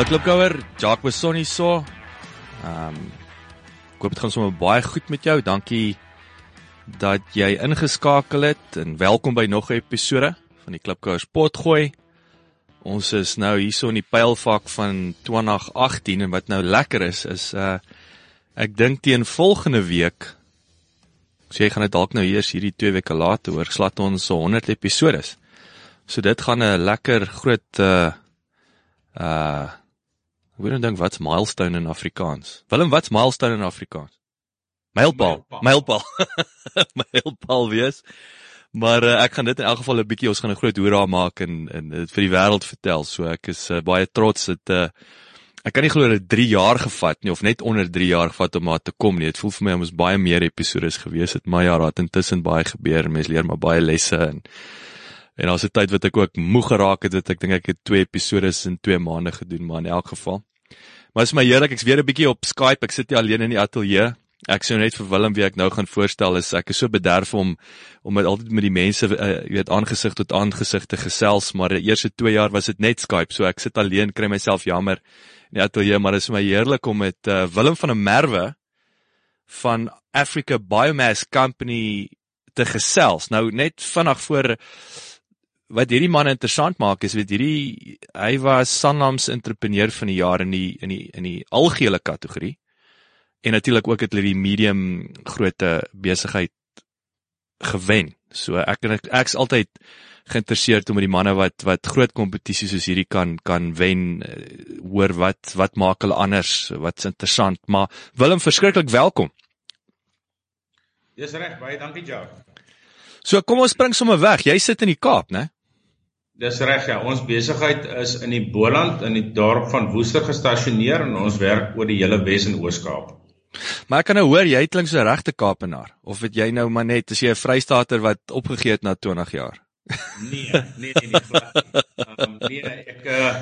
Hallo Klipkouer, Jacques Besonnie so. Ehm um, ek hoop dit gaan sommer baie goed met jou. Dankie dat jy ingeskakel het en welkom by nog 'n episode van die Klipkouers potgooi. Ons is nou hierso in die pylvak van 2018 en wat nou lekker is is uh ek dink teen volgende week sê jy gaan dit dalk nou eers hierdie 2 weke later hoor, slat ons so 100 episode. So dit gaan 'n lekker groot uh uh weet nie dink wat's milestone in Afrikaans. Willem, wat's milestone in Afrikaans? Mylpaal, mylpaal. Mylpaal wees. Maar uh, ek gaan dit in elk geval 'n bietjie ons gaan 'n groot hoera maak en en dit vir die wêreld vertel. So ek is uh, baie trots dit uh ek kan nie glo dit 3 jaar gevat nie of net onder 3 jaar gevat om maar te kom nie. Dit voel vir my ons baie meer episode gewees het. Maar ja, daar het intussen baie gebeur. Mense leer maar baie lesse en en daar's 'n tyd wat ek ook moeg geraak het dat ek dink ek het 2 episode in 2 maande gedoen, maar in elk geval. Maar is my heerlik, ek's weer 'n bietjie op Skype. Ek sit hier alleen in die ateljee. Ek sou net vir Willem wie ek nou gaan voorstel is ek is so bederf om om met altyd met die mense uh, weet aangesig tot aangesig te gesels, maar die eerste 2 jaar was dit net Skype. So ek sit alleen, kry myself jammer in die ateljee, maar dit is my heerlik om met uh, Willem van der Merwe van Africa Biomass Company te gesels. Nou net vinnig voor wat hierdie man interessant maak is weet hierdie hy was Sanlam's entrepreneur van die jaar in die in die in die algehele kategorie en natuurlik ook het hulle die medium grootte besigheid gewen. So ek en ek ek's altyd geïnteresseerd om met die manne wat wat groot kompetisies soos hierdie kan kan wen hoor wat wat maak hulle anders, wat's interessant, maar Willem verskriklik welkom. Dis reg, baie dankie Jacques. So kom ons spring sommer weg. Jy sit in die Kaap, né? Dis reg ja, ons besigheid is in die Boland in die dorp van Woester gestasioneer en ons werk oor die hele Wes en Oos-Kaap. Maar ek kan nou hoor jy klink so regte Kaapenaar of het jy nou maar net as jy 'n Vrystater wat opgegee het na 20 jaar? Nee, nee nee nee. Um, nee ek uh,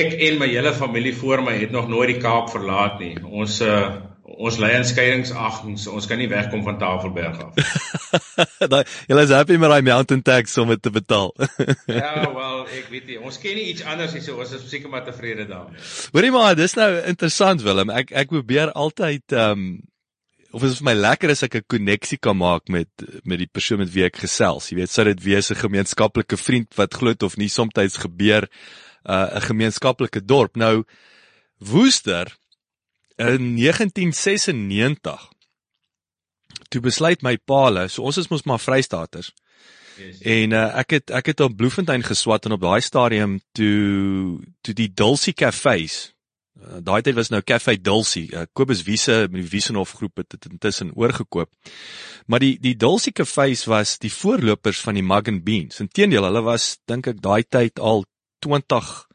ek en my hele familie voor my het nog nooit die Kaap verlaat nie. Ons uh, ons lê in skeiingsagting, so ons kan nie wegkom van Tafelberg af. Daai julle is happy met daai mountain tax om dit te betaal. ja, wel, ek weet nie, ons ken nie iets anders nie, so ons is seker maar tevrede daarmee. Hoorie maar, dis nou interessant Willem. Ek ek probeer altyd ehm um, of is vir my lekker as ek 'n koneksie kan maak met met die persoon met wie ek gesels. Jy weet, sou dit wees 'n gemeenskaplike vriend wat glo of nie soms gebeur uh, 'n uh, gemeenskaplike dorp. Nou Woester in 1996 toe besluit my paale, so ons is mos maar Vrystaters. Yes. En uh, ek het ek het op Bloemfontein geswat en op daai stadium toe toe die Dulcie Cafés. Uh, daai tyd was nou Cafe Dulcie. Uh, Kobus Wiese met die Wiesenhof groep het dit intussen oorgekoop. Maar die die Dulcie Cafés was die voorlopers van die Mug and Beans. Inteendeel, hulle was dink ek daai tyd al 20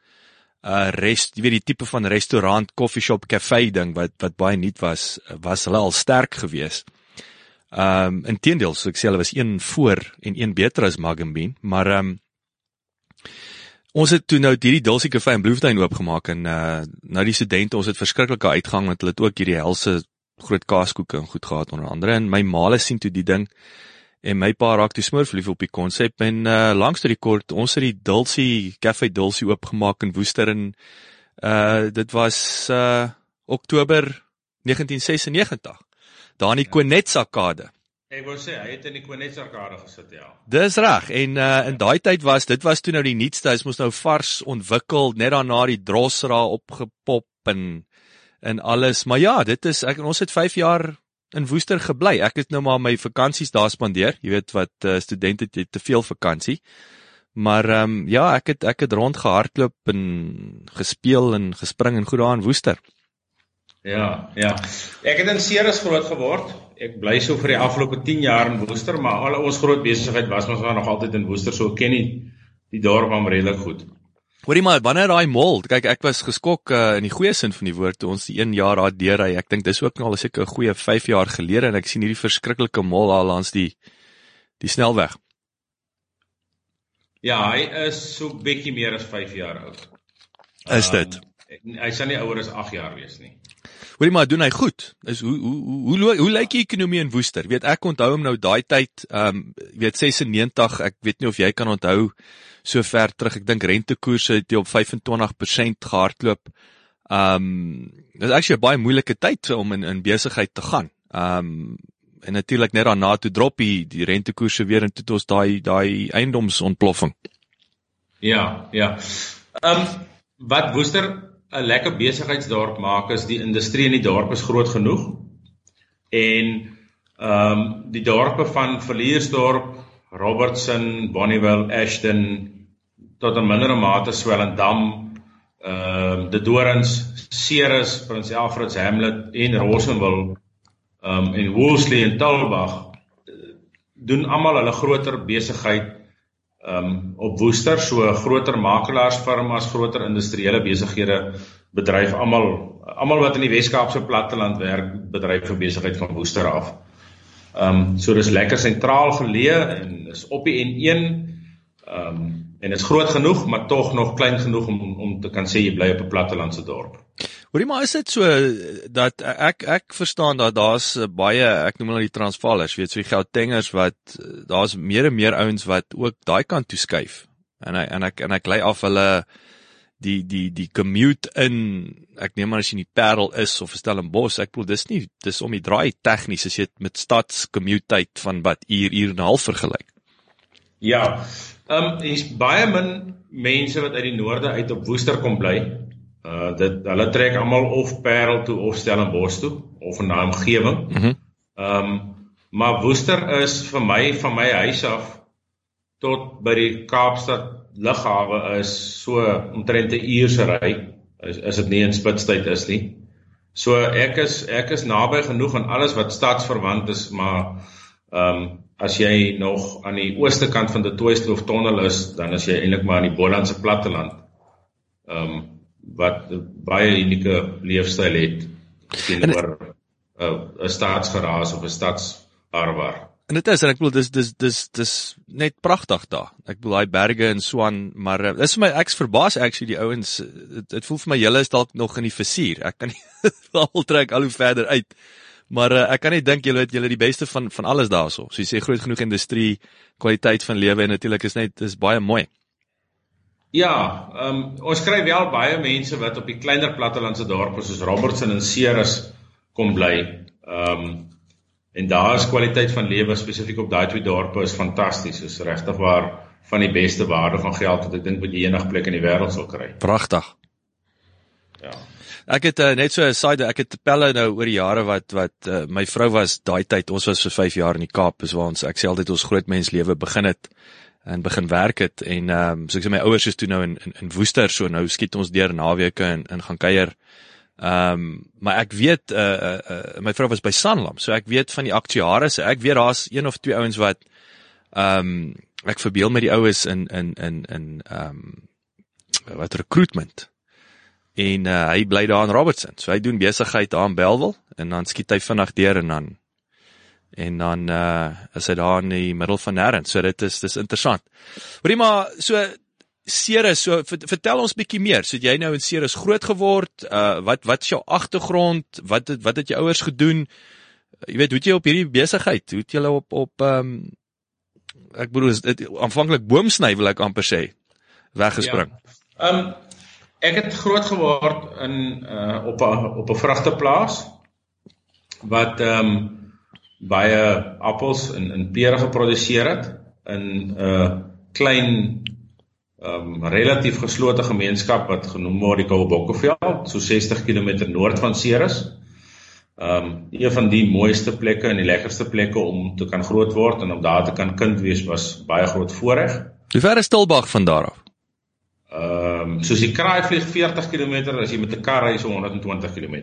uh rest, jy weet die tipe van restaurant, coffee shop, cafe ding wat wat baie nuut was, was hulle al sterk geweest. Ehm um, inteendeel, so ek sê hulle was een voor en een beter as Magambien, maar ehm um, ons het toe nou hierdie Dulcie Cafe in Bloemfontein oopgemaak en uh nou die studente, ons het verskriklike uitgang want hulle het ook hierdie helse groot kaaskoeke en goed gehad onder andere en my maale sien toe die ding en my pa raak toe smoor verlief op die konsep en uh langs die kort ons het die Dulcie Cafe Dulcie oopgemaak in Woester en uh dit was uh Oktober 1996 daar in die ja. Konetsarkade Ek wou sê hy het in die Konetsarkade gesit ja. Dis reg en uh in daai tyd was dit was toe nou die nuutste hy moes nou vars ontwikkel net daarna die Drosra opgepop en en alles maar ja dit is ek ons het 5 jaar in Woester gebly. Ek het nou maar my vakansies daar spandeer. Jy weet wat uh, studente het te veel vakansie. Maar ehm um, ja, ek het ek het rond gehardloop en gespeel en gespring en goed daar in Woester. Ja, ja. Ek het in Ceres groot geword. Ek bly so vir die afgelope 10 jaar in Woester, maar al ons groot besigheid was ons nog altyd in Woester, so ken nie die dorp hom redelik goed. Hoorie maar, wanneer daai mall, kyk ek was geskok uh, in die goeie sin van die woord toe ons die 1 jaar daar deur ry. Ek dink dis ook nou al seker 'n goeie 5 jaar gelede en ek sien hierdie verskriklike mall daar langs die die snelweg. Ja, hy is so bietjie meer as 5 jaar oud. Is dit? Um, hy sal nie ouer as 8 jaar wees nie. Hoorie maar, doen hy goed. Is hoe hoe hoe hoe, hoe lyk die ekonomie in Woester? Weet ek onthou hom nou daai tyd, ehm um, weet 96, ek weet nie of jy kan onthou so ver terug. Ek dink rentekoerse het op 25% gehardloop. Um, dit is actually 'n baie moeilike tyd om in in besigheid te gaan. Um, en natuurlik net daarna toe drop die, die rentekoerse weer en toe het ons daai daai eiendomsontploffing. Ja, ja. Um, wat Woester 'n lekker besigheidsdorp maak is die industrie in die dorp is groot genoeg. En ehm um, die dorpe van Verliersdorp, Robertson, Bonnievale, Ashton, tot 'n mindere mate Swellendam, ehm uh, De Dorings, Ceres, Prins Alfred's Hamlet en Rosenwil ehm um, en Woolsley en Tulbagh doen almal hulle groter besigheid ehm um, op Woester, so groter makelaarsfirmas, groter industriële besighede bedryf almal almal wat in die Wes-Kaapse platteland werk, bedryf vir besigheid van Woester af. Ehm um, so dis lekker sentraal geleë en is op die N1 ehm um, en dit is groot genoeg maar tog nog klein genoeg om om te kan sê jy bly op 'n plattelandse dorp. Hoorie maar is dit so dat ek ek verstaan dat daar's baie ek noem hulle die Transvaalers, weet so Gautengers wat daar's meer en meer ouens wat ook daai kant toe skuif. En hy en ek en ek lei af hulle die die die commute in ek neem maar as jy in die Parel is of Stellenbosch, ek bedoel dis nie dis om die draai tegnies as jy met stads commute tyd van wat uur uur en 'n half vergelyk. Ja, Ehm um, hier's baie min mense wat uit die noorde uit op Woester kom bly. Uh dit hulle trek almal of Parel toe of Stellenbosch toe of in daai omgewing. Mhm. Ehm mm um, maar Woester is vir my van my huis af tot by die Kaapstad lughawe is so omtrent 'n uur se ry. Is is dit nie in spitstyd is nie. So ek is ek is naby genoeg aan alles wat stadsverwant is, maar ehm um, as jy nog aan die ooste kant van die Toyskloof tonnel is, dan is jy eintlik maar aan die Bolandse platteland. Ehm um, wat baie unieke leefstyl het teenoor 'n uh, 'n staatsgeraas of 'n stadsarwar. En dit is en ek bedoel dis dis dis dis net pragtig daar. Ek bedoel daai berge in Swan, maar uh, dis vir my ek's verbaas actually die ouens dit voel vir my julle is dalk nog in die fusier. Ek kan nie al trek al hoe verder uit. Maar uh, ek kan net dink julle het julle die beste van van alles daarso. So jy sê groot genoeg industrie, kwaliteit van lewe en natuurlik is net dis baie mooi. Ja, ehm um, ons kry wel baie mense wat op die kleiner plattelandse dorpe soos Robertson en Ceres kom bly. Ehm um, en daar is kwaliteit van lewe spesifiek op daai twee dorpe is fantasties. Dis regtig waar van die beste waarde van geld wat ek dink wat jy enige plek in die wêreld sal kry. Pragtig. Ja. Ek het uh, net so 'n side ek het pelle nou oor die jare wat wat uh, my vrou was daai tyd ons was vir 5 jaar in die Kaap is waar ons ek sê altyd ons groot mens lewe begin het en begin werk het en ehm um, so ek sê my ouers is toe nou in in, in Woester so nou skiet ons deur naweke en in gaan kuier. Ehm um, maar ek weet uh, uh, uh my vrou was by Sanlam so ek weet van die aktuaries ek weet daar's een of twee ouens wat ehm um, ek verbeel met die oues in in in in ehm um, wat recruitment en uh, hy bly daar in Robertson. So hy doen besigheid daar in Belwel en dan skiet hy vinnig deur en dan en dan uh is hy daar in die middel van nêrens. So dit is dis interessant. Hoorie maar so Ceres, so vertel ons bietjie meer. So jy nou in Ceres groot geword. Uh wat wat is jou agtergrond? Wat het, wat het jou ouers gedoen? Jy weet, hoe het jy op hierdie besigheid? Hoe het jy op op ehm um, ek bedoel dit aanvanklik boomsny wil ek amper sê weggespring. Ja. Ehm um, Ek het groot geword in uh op 'n op 'n vrugteplaas wat ehm um, baie appels en en pere geproduseer het in 'n uh, klein ehm um, relatief geslote gemeenskap wat genoem word die Koubokkeveld, so 60 km noord van Ceres. Ehm um, een van die mooiste plekke en die lekkerste plekke om te kan groot word en om daar te kan kind wees was baie groot voorreg. Hoe ver is Stilbag van daar af? Ehm um, soos die kraai vlieg 40 km as jy met 'n kar ry so 120 km.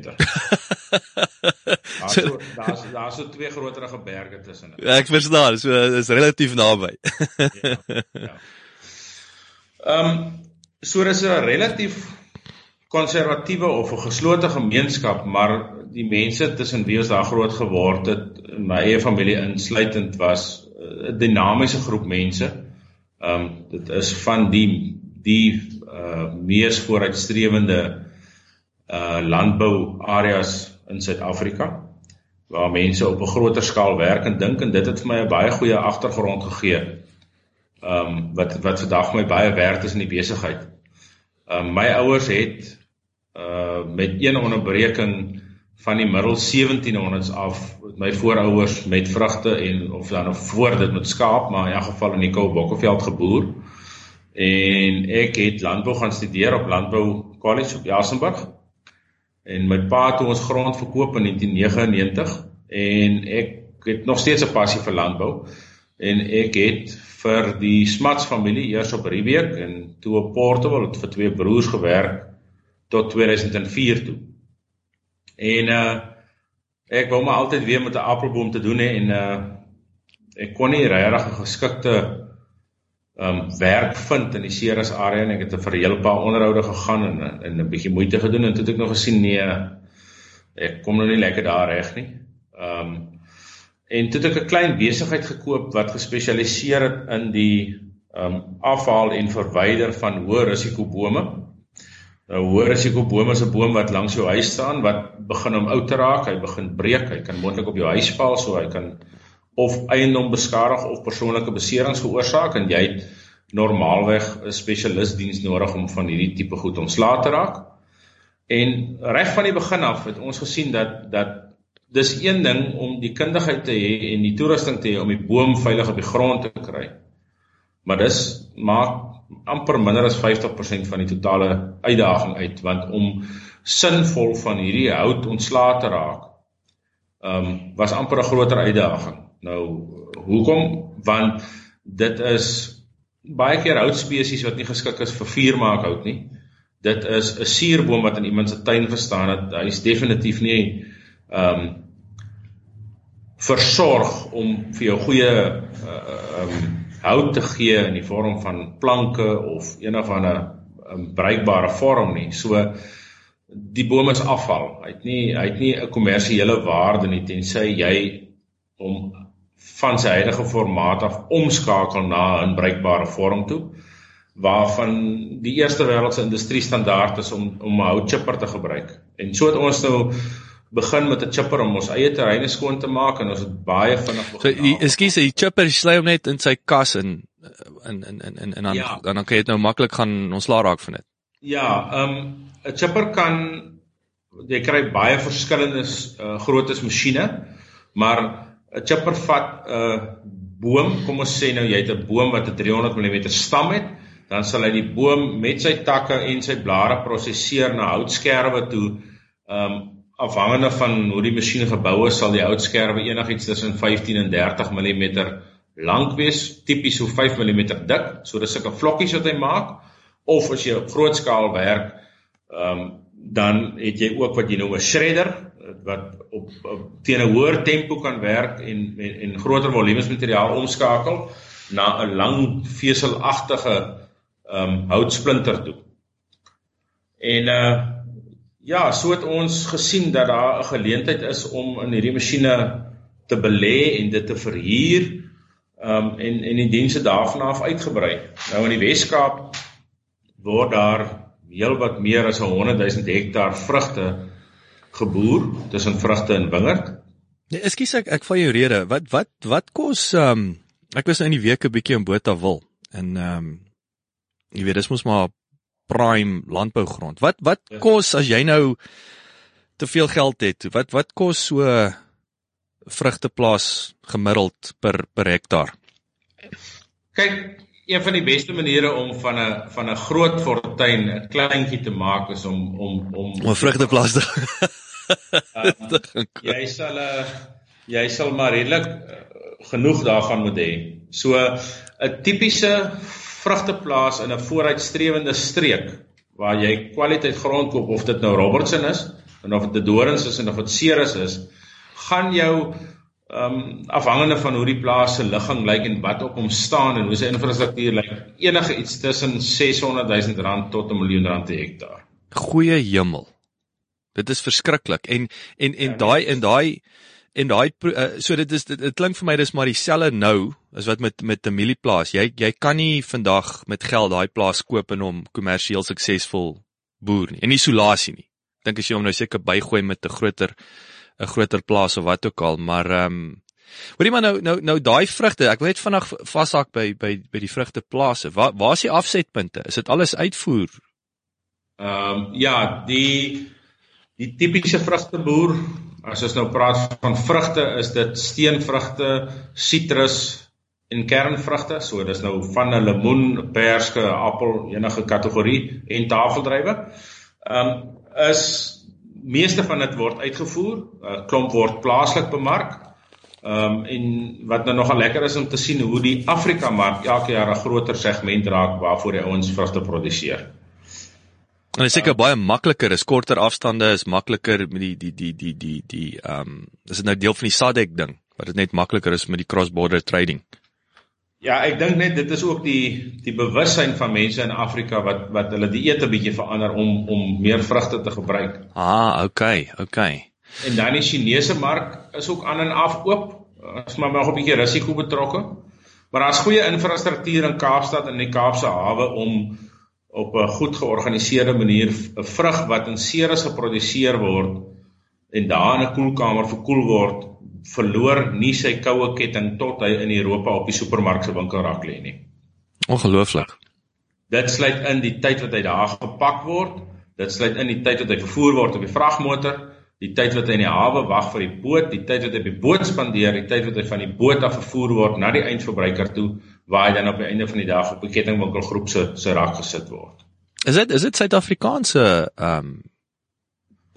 Daar's so, daar's daar's so twee groterige berge tussen. Ja, ek verstaan, so is relatief naby. ja. ja. Ehm um, so dis 'n relatief konservatiewe of 'n geslote gemeenskap, maar die mense tussen wie ons daar groot geword het, my eie familie insluitend was 'n dinamiese groep mense. Ehm um, dit is van die die uh mees vooruitstrewende uh landbou areas in Suid-Afrika waar mense op 'n groter skaal werk en dink en dit het vir my 'n baie goeie agtergrond gegee. Ehm um, wat wat vandag my baie werd is in die besigheid. Ehm um, my ouers het uh met een onderbreking van die middel 1700s af my voorouers met vrugte en of dan voor dit met skaap maar in elk geval in die Koubokveld geboer en ek het landbou gaan studeer op landbou college op Jasenburg en my pa het ons grond verkoop in 1999 en ek het nog steeds 'n passie vir landbou en ek het vir die Smats familie eers op Riebeek en toe op Portobel het vir twee broers gewerk tot 2004 toe. En uh ek wou maar altyd weer met 'n appelboom te doen hê en uh ek kon nie regtig 'n geskikte um werk vind in die Ceres area en ek het vir 'n hele paar onderhoude gegaan en en 'n bietjie moeite gedoen en toe het ek nog gesien nee ek kom nou nie lekker daar reg nie. Um en toe het ek 'n klein besigheid gekoop wat gespesialiseer het in die um afhaal en verwyder van hoë risiko bome. Nou jy op bome is 'n boom wat langs jou huis staan wat begin om oud te raak, hy begin breek, hy kan moontlik op jou huis val, so hy kan of eiendom beskadig of persoonlike beserings veroorsaak en jy het normaalweg 'n spesialis diens nodig om van hierdie tipe goed ontslae te raak. En reg van die begin af het ons gesien dat dat dis een ding om die kundigheid te hê en die toerusting te hê om die boom veilig op die grond te kry. Maar dis maak amper minder as 50% van die totale uitdaging uit want om sinvol van hierdie hout ontslae te raak ehm um, was amper 'n groter uitdaging. Nou hoekom? Want dit is baie keer houtspesies wat nie geskik is vir vuur maak hout nie. Dit is 'n suurboom wat in iemand se tuin verstaan het. Hy is definitief nie ehm um, versorg om vir jou goeie eh, ehm uh, um, hout te gee in die vorm van planke of een of ander 'n bruikbare vorm nie. So die boom is afval. Hy het nie hy het nie 'n kommersiële waarde nie tensy jy hom van sy huidige formaat af omskakel na 'n bruikbare vorm toe waarvan die eerste wêreldse industrie standaard is om om 'n houtchipper te gebruik. En so het ons nou begin met 'n chipper om ons eie terreine skoon te maak en ons het baie vinnig begin. So, ekskuus, die chipper sly hom net in sy kas in in in in en, en dan ja. dan kan jy dit nou maklik gaan ontslaa raak van dit. Ja, ehm um, 'n chipper kan jy kry baie verskillende uh, grootes masjiene, maar 'n chipper vat 'n uh, boom, kom ons sê nou jy het 'n boom wat 'n 300 mm stam het, dan sal hy die boom met sy takke en sy blare prosesseer na houtskerwe toe. Um, afhangende van hoe die masjien gebou is, sal die houtskerwe enigiets tussen 15 en 30 mm lank wees, tipies so 5 mm dik. So dis sulke vlokkies wat hy maak. Of as jy op groot skaal werk, um, dan het jy ook wat jy noem 'n shredder wat op, op teen 'n hoër tempo kan werk en en, en groter volumes materiaal omskakel na 'n lang veselagtige ehm um, houtsplinter toe. En uh Ja, so het ons gesien dat daar 'n geleentheid is om in hierdie masjiene te belê en dit te verhuur. Ehm um, en en die dienste daarvan af uitgebrei. Nou in die Wes-Kaap word daar heelwat meer as 100 000 hektaar vrugte geboer tussen vrugte en wingerd. Nee, ekskuus ek ek val jou rede. Wat wat wat kos ehm um, ek was nou in die week 'n bietjie in Botawil en ehm um, jy weet dis mos maar prime landbougrond. Wat wat ja. kos as jy nou te veel geld het? Wat wat kos so vrugteplaas gemiddeld per per hektaar? Kyk, een van die beste maniere om van 'n van 'n groot fortuin 'n kleintjie te maak is om om om 'n vrugteplaas te um, Jy sal 'n uh, jy sal maar redelik uh, genoeg daarvan moet hê. So 'n tipiese vrugteplaas in 'n vooruitstrewende streek waar jy kwaliteit grond koop of dit nou Robertson is en of dit dorings is en of dit ceres is, gaan jou ehm um, afhangende van hoe die plaas se ligging lyk en wat op hom staan en hoe sy infrastruktuur lyk, enige iets tussen 600 000 rand tot 'n miljoen rand per hektaar. Goeie hemel. Dit is verskriklik. En en en ja, daai en daai en daai uh, so dit is dit, dit klink vir my dis maar dieselfde nou as wat met met 'n mielieplaas. Jy jy kan nie vandag met geld daai plaas koop en hom kommersieel suksesvol boer nie. En isolasie nie. Dink as jy hom nou seker bygooi met 'n groter 'n groter plaas of wat ook al, maar ehm um, hoorie maar nou nou nou daai vrugte, ek wil net vinnig vashak by by by die vrugteplase. Waar waar is die afsetpunte? Is dit alles uitvoer? Ehm um, ja, die die tipiese vrugteboer, as ons nou praat van vrugte, is dit steenvrugte, sitrus en kernvrugte. So dis nou van 'n lemoen, perske, appel, enige kategorie en tafeldrywe. Ehm um, is meeste van dit word uitgevoer, 'n uh, klomp word plaaslik bemark. Ehm um, en wat nou nogal lekker is om te sien hoe die Afrika mark elke jaar 'n groter segment raak waarvoor die ouens vrugte produseer. En dit is seker uh, baie makliker, is korter afstande, is makliker met die die die die die die ehm um, is dit nou deel van die SADC ding wat dit net makliker is met die cross border trading. Ja, ek dink net dit is ook die die bewussyn van mense in Afrika wat wat hulle dieet 'n bietjie verander om om meer vrugte te gebruik. Ah, okay, okay. En dan die Chinese mark is ook aan en af oop. Is maar nog 'n bietjie risiko betrokke. Maar daar's goeie infrastruktuur in Kaapstad en in die Kaapse hawe om op 'n goed georganiseerde manier 'n vrug wat in series geproduseer word en daar in 'n koelkamer verkoel word verloor nie sy koue ketting tot hy in Europa op die supermark se winkelrak lê nie. Ongelooflik. Dit sluit in die tyd wat hy daar gepak word, dit sluit in die tyd wat hy vervoer word op die vragmotor, die tyd wat hy in die hawe wag vir die boot, die tyd wat hy op die boot spandeer, die tyd wat hy van die boot af vervoer word na die eindverbruiker toe waar hy dan op die einde van die dag op 'n kettingwinkelgroep se se rak gesit word. Is dit is dit Suid-Afrikaanse ehm um,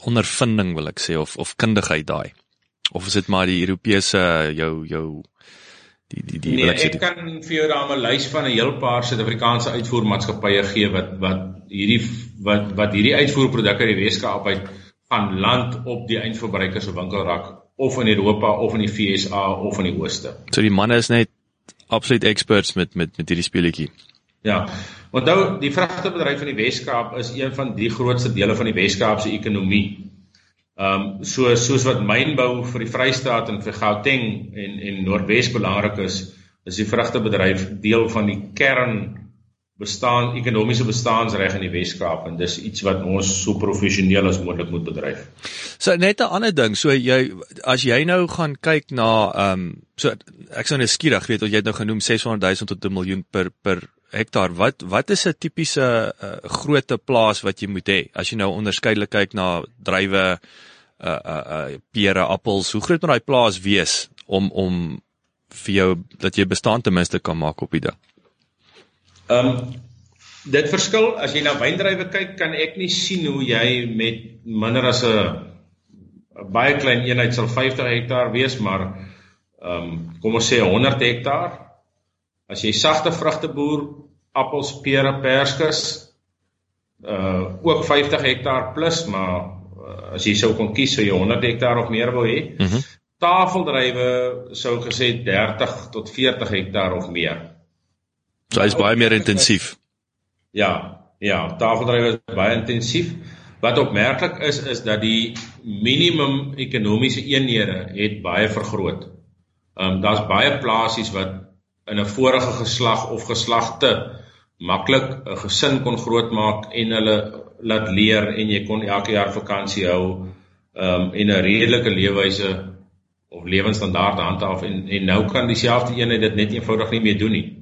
ondervinding wil ek sê of of kundigheid daai? of is dit maar die Europese jou jou die die die nee, ek kan vir jou daar 'n lys van 'n heel paar Suid-Afrikaanse uitvoermaatskappye gee wat wat hierdie wat wat hierdie uitvoerprodukte uit die Weskaap uit van land op die eindverbruiker se winkelrak of in Europa of in die VSA of in die Ooste. So die manne is net absoluut experts met met met hierdie speletjie. Ja. Onthou, die vrugtebedryf van die Weskaap is een van die grootste dele van die Weskaap se ekonomie. Ehm um, so soos wat mynbou vir die Vrystaat en vir Gauteng en en Noordwes belangrik is, is die vrugtebedryf deel van die kern bestaan ekonomiese bestaansreg in die Wes-Kaap en dis iets wat ons so professioneel as moontlik moet bedryf. So net 'n ander ding, so jy as jy nou gaan kyk na ehm um, so ek sou nou skieurig weet wat jy het nou genoem 600 000 tot 'n miljoen per per hektaar. Wat wat is 'n tipiese uh, grootte plaas wat jy moet hê as jy nou onderskeidelik kyk na druiwe uh uh, uh pere, appels, hoe groot moet daai plaas wees om om vir jou dat jy bestaan ten minste kan maak op die ding? Ehm um, dit verskil as jy na wyndrywe kyk, kan ek nie sien hoe jy met minder as 'n baie klein eenheid sal 50 hektaar wees, maar ehm um, kom ons sê 100 hektaar. As jy sagte vrugte boer, appels, pere, perskes, uh ook 50 hektaar plus, maar as jy sou kon kies sou jy 100 hektaar of meer wil hê. Mm Tafeldrywe sou gesê 30 tot 40 hektaar of meer. So hy's baie meer intensief. Ja, ja, tafeldrywe is baie intensief. Wat opmerklik is is dat die minimum ekonomiese eenhede het baie vergroot. Ehm um, daar's baie plasies wat in 'n vorige geslag of geslagte maklik 'n gesin kon grootmaak en hulle laat leer en jy kon elke jaar vakansie hou um en 'n redelike leefwyse of lewensstandaarde handhaaf en en nou kan dieselfde eenheid dit net eenvoudig nie meer doen nie.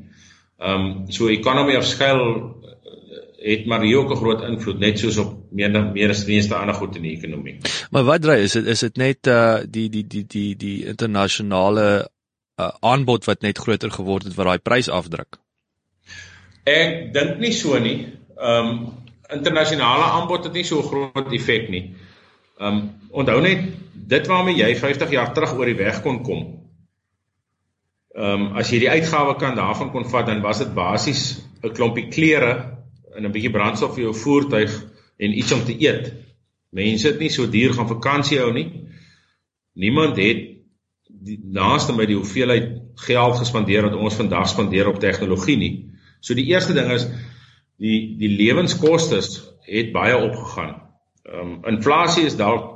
Um so economy of scale eh, het maar hier ook 'n groot invloed net soos op meer meer as meeste ander goed in die ekonomie. Maar wat dry is dit is dit net uh die die die die die internasionale uh aanbod wat net groter geword het wat daai prys afdruk. Ek dink nie so nie. Um internasionale aanbod het nie so groot effek nie. Um onthou net dit waarmee jy 50 jaar terug oor die weg kon kom. Um as jy die uitgawe kan daarvan kon vat dan was dit basies 'n klompie klere en 'n bietjie brandstof vir jou voertuig en iets om te eet. Mense het nie so duur gaan vakansie hou nie. Niemand het die naaste by die hoeveelheid geld gespandeer wat ons vandag spandeer op tegnologie nie. So die eerste ding is die die lewenskoste het baie opgegaan. Ehm um, inflasie is dalk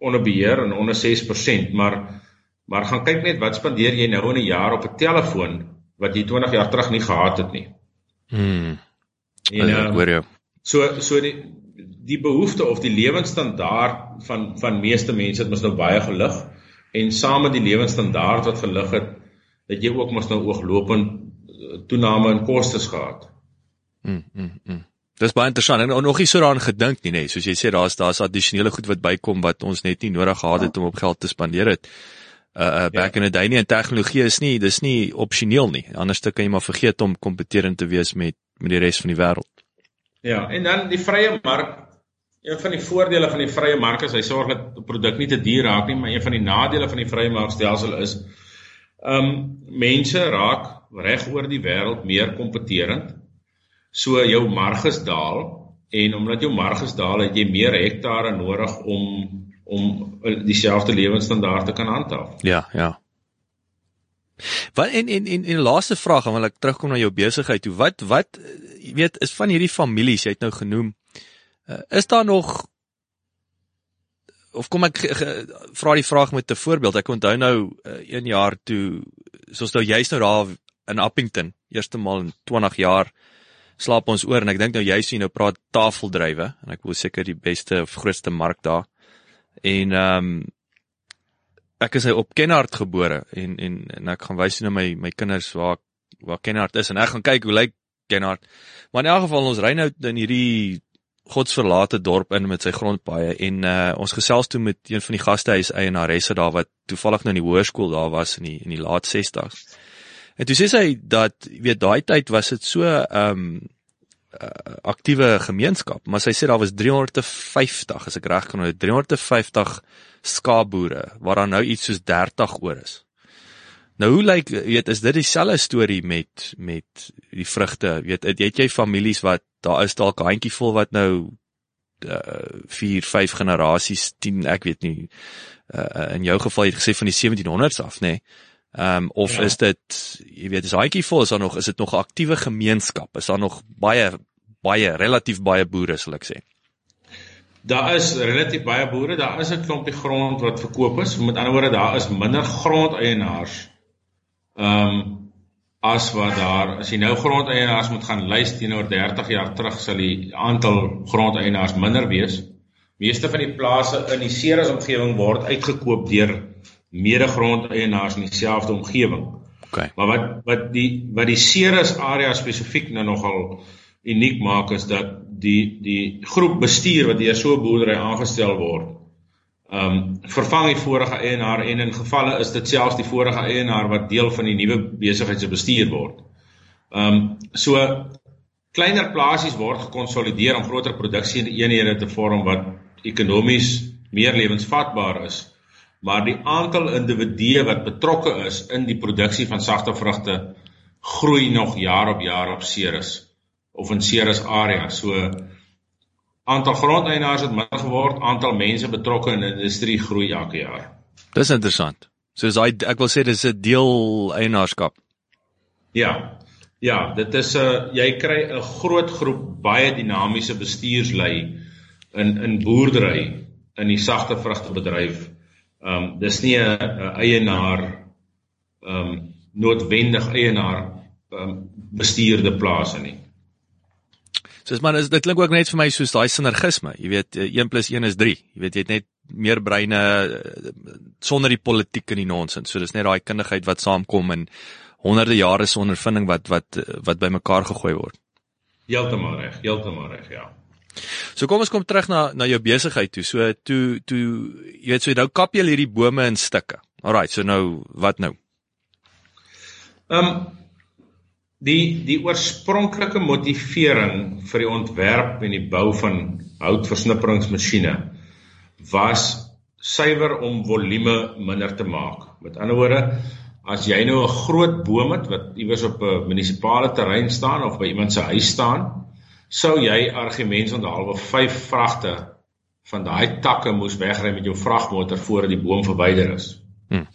onder beheer en onder 6%, maar maar gaan kyk net wat spandeer jy nou in 'n jaar op 'n telefoon wat jy 20 jaar terug nie gehad het nie. Mm. En uh, hoor jou. So so die die behoefte of die lewensstandaard van van meeste mense het mos nou baie gelig en saam met die lewensstandaard wat gelig het, het jy ook mos nou ooglopend eh, toename in kostes gehad. Mm, mm, mm. Dis baie interessant en nog nie so daaraan gedink nie nê, nee. soos jy sê daar's daar's addisionele goed wat bykom wat ons net nie nodig gehad het om op geld te spandeer het. Uh, uh back ja. in the day nie en tegnologie is nie dis nie opsioneel nie. Anders dan kan jy maar vergeet om kompeterend te wees met met die res van die wêreld. Ja, en dan die vrye mark. Een van die voordele van die vrye mark is hy sorg dat 'n produk nie te duur raak nie, maar een van die nadele van die vrye markstelsel is ehm um, mense raak reg oor die wêreld meer kompeterend. So jou marges daal en omdat jou marges daal, het jy meer hektare nodig om om dieselfde lewensstandaard te kan handhaaf. Ja, ja. Wat en en en 'n laaste vraag, want ek terugkom na jou besigheid toe. Wat wat jy weet is van hierdie families jy het nou genoem. Uh, is daar nog of kom ek vra die vraag met 'n voorbeeld. Ek onthou nou uh, een jaar toe soos nou jy's nou daar in Appington, eerste maal in 20 jaar slaap ons oor en ek dink nou jy sien nou praat tafeldrywe en ek wil seker die beste of grootste mark daar. En ehm um, ek is op Kenhardt gebore en en en ek gaan wys na my my kinders waar waar Kenhardt is en ek gaan kyk hoe lyk Kenhardt. Maar in elk geval ons ry nou in hierdie godsverlate dorp in met sy grondpaaie en uh, ons gesels toe met een van die gastehuis eienaresse daar wat toevallig nou in die hoërskool daar was in die in die laat 60s. En toe sê sy dat weet daai tyd was dit so ehm um, uh, aktiewe gemeenskap, maar sy sê daar was 350 as ek reg kan onthou, 350 skaapboere waar daar nou iets soos 30 oor is. Nou hoe lyk weet is dit dieselfde storie met met die vrugte, weet het jy families wat daar is dalk 'n handjievol wat nou uh 4 5 generasies 10 ek weet nie uh in jou geval het gesê van die 1700s af nê nee? Ehm um, of ja. is dit jy weet is Haitjie vol is daar nog is dit nog 'n aktiewe gemeenskap? Is daar nog baie baie relatief baie boere sal ek sê? Daar is relatief baie boere, daar is 'n klompie grond wat verkoop is. Met ander woorde, daar is minder grondeienaars. Ehm um, as wat daar as jy nou grondeienaars moet gaan lys teenoor 30 jaar terug sal die aantal grondeienaars minder wees. Meeste van die plase in die Ceres omgewing word uitgekoop deur mede-grondeienaars in dieselfde omgewing. Okay. Maar wat wat die wat die Ceres area spesifiek nou nogal uniek maak is dat die die groep bestuur wat deur so 'n boerdery aangestel word, ehm um, vervang die vorige eienaar en in gevalle is dit selfs die vorige eienaar wat deel van die nuwe besigheid se bestuur word. Ehm um, so kleiner plasies word gekonsolideer om groter produksie eenhede te vorm wat ekonomies meer lewensvatbaar is maar die aantal individue wat betrokke is in die produksie van sagte vrugte groei nog jaar op jaar op Ceres of in Ceres area. So aantal grondeienaars het minder geword, aantal mense betrokke in die industrie groei elke jaar. Dis interessant. So as hy ek wil sê dis 'n deel eienaarskap. Ja. Ja, dit is 'n uh, jy kry 'n groot groep baie dinamiese bestuurslei in in boerdery in die sagte vrugtebedryf Ehm um, dis nie 'n eienaar ehm um, noodwendig eienaar ehm um, bestuurde plase nie. Soos maar dit klink ook net vir my soos daai sinergisme. Jy weet 1 + 1 is 3. Jy weet jy het net meer breine eh, sonder die politiek en die nonsens. So dis net daai kundigheid wat saamkom en honderde jare se ondervinding wat wat wat bymekaar gegooi word. Heeltemal reg, heeltemal reg, ja. So kom ons kom terug na na jou besigheid toe. So toe toe jy weet so nou kap jy hierdie bome in stukke. Alrite, so nou wat nou? Ehm um, die die oorspronklike motivering vir die ontwerp en die bou van houtversnipperingsmasjiene was suiwer om volume minder te maak. Met ander woorde, as jy nou 'n groot boom het wat iewers op 'n munisipale terrein staan of by iemand se huis staan, sou jy argumente onthalwe 5 vragte van daai takke moes wegry met jou vragmotor voordat die boom verwyder is. Hmm.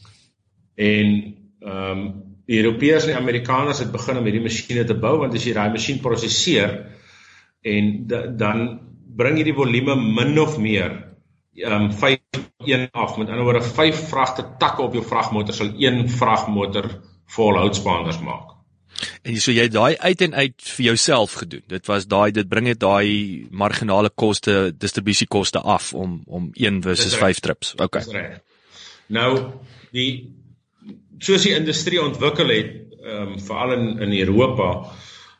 En ehm um, die Europeërs en die Amerikaners het begin om hierdie masjiene te bou want as jy daai masjien prosesseer en dan bring jy die volume min of meer ehm um, 5 1 af. Met ander woorde 5 vragte takke op jou vragmotor sal een vragmotor vol houtspanders maak. En so jy daai uit en uit vir jouself gedoen. Dit was daai dit bring dit daai marginale koste, distribusiekoste af om om 1 versus 5 trips. Okay. Nou die soos die industrie ontwikkel het, ehm um, veral in in Europa,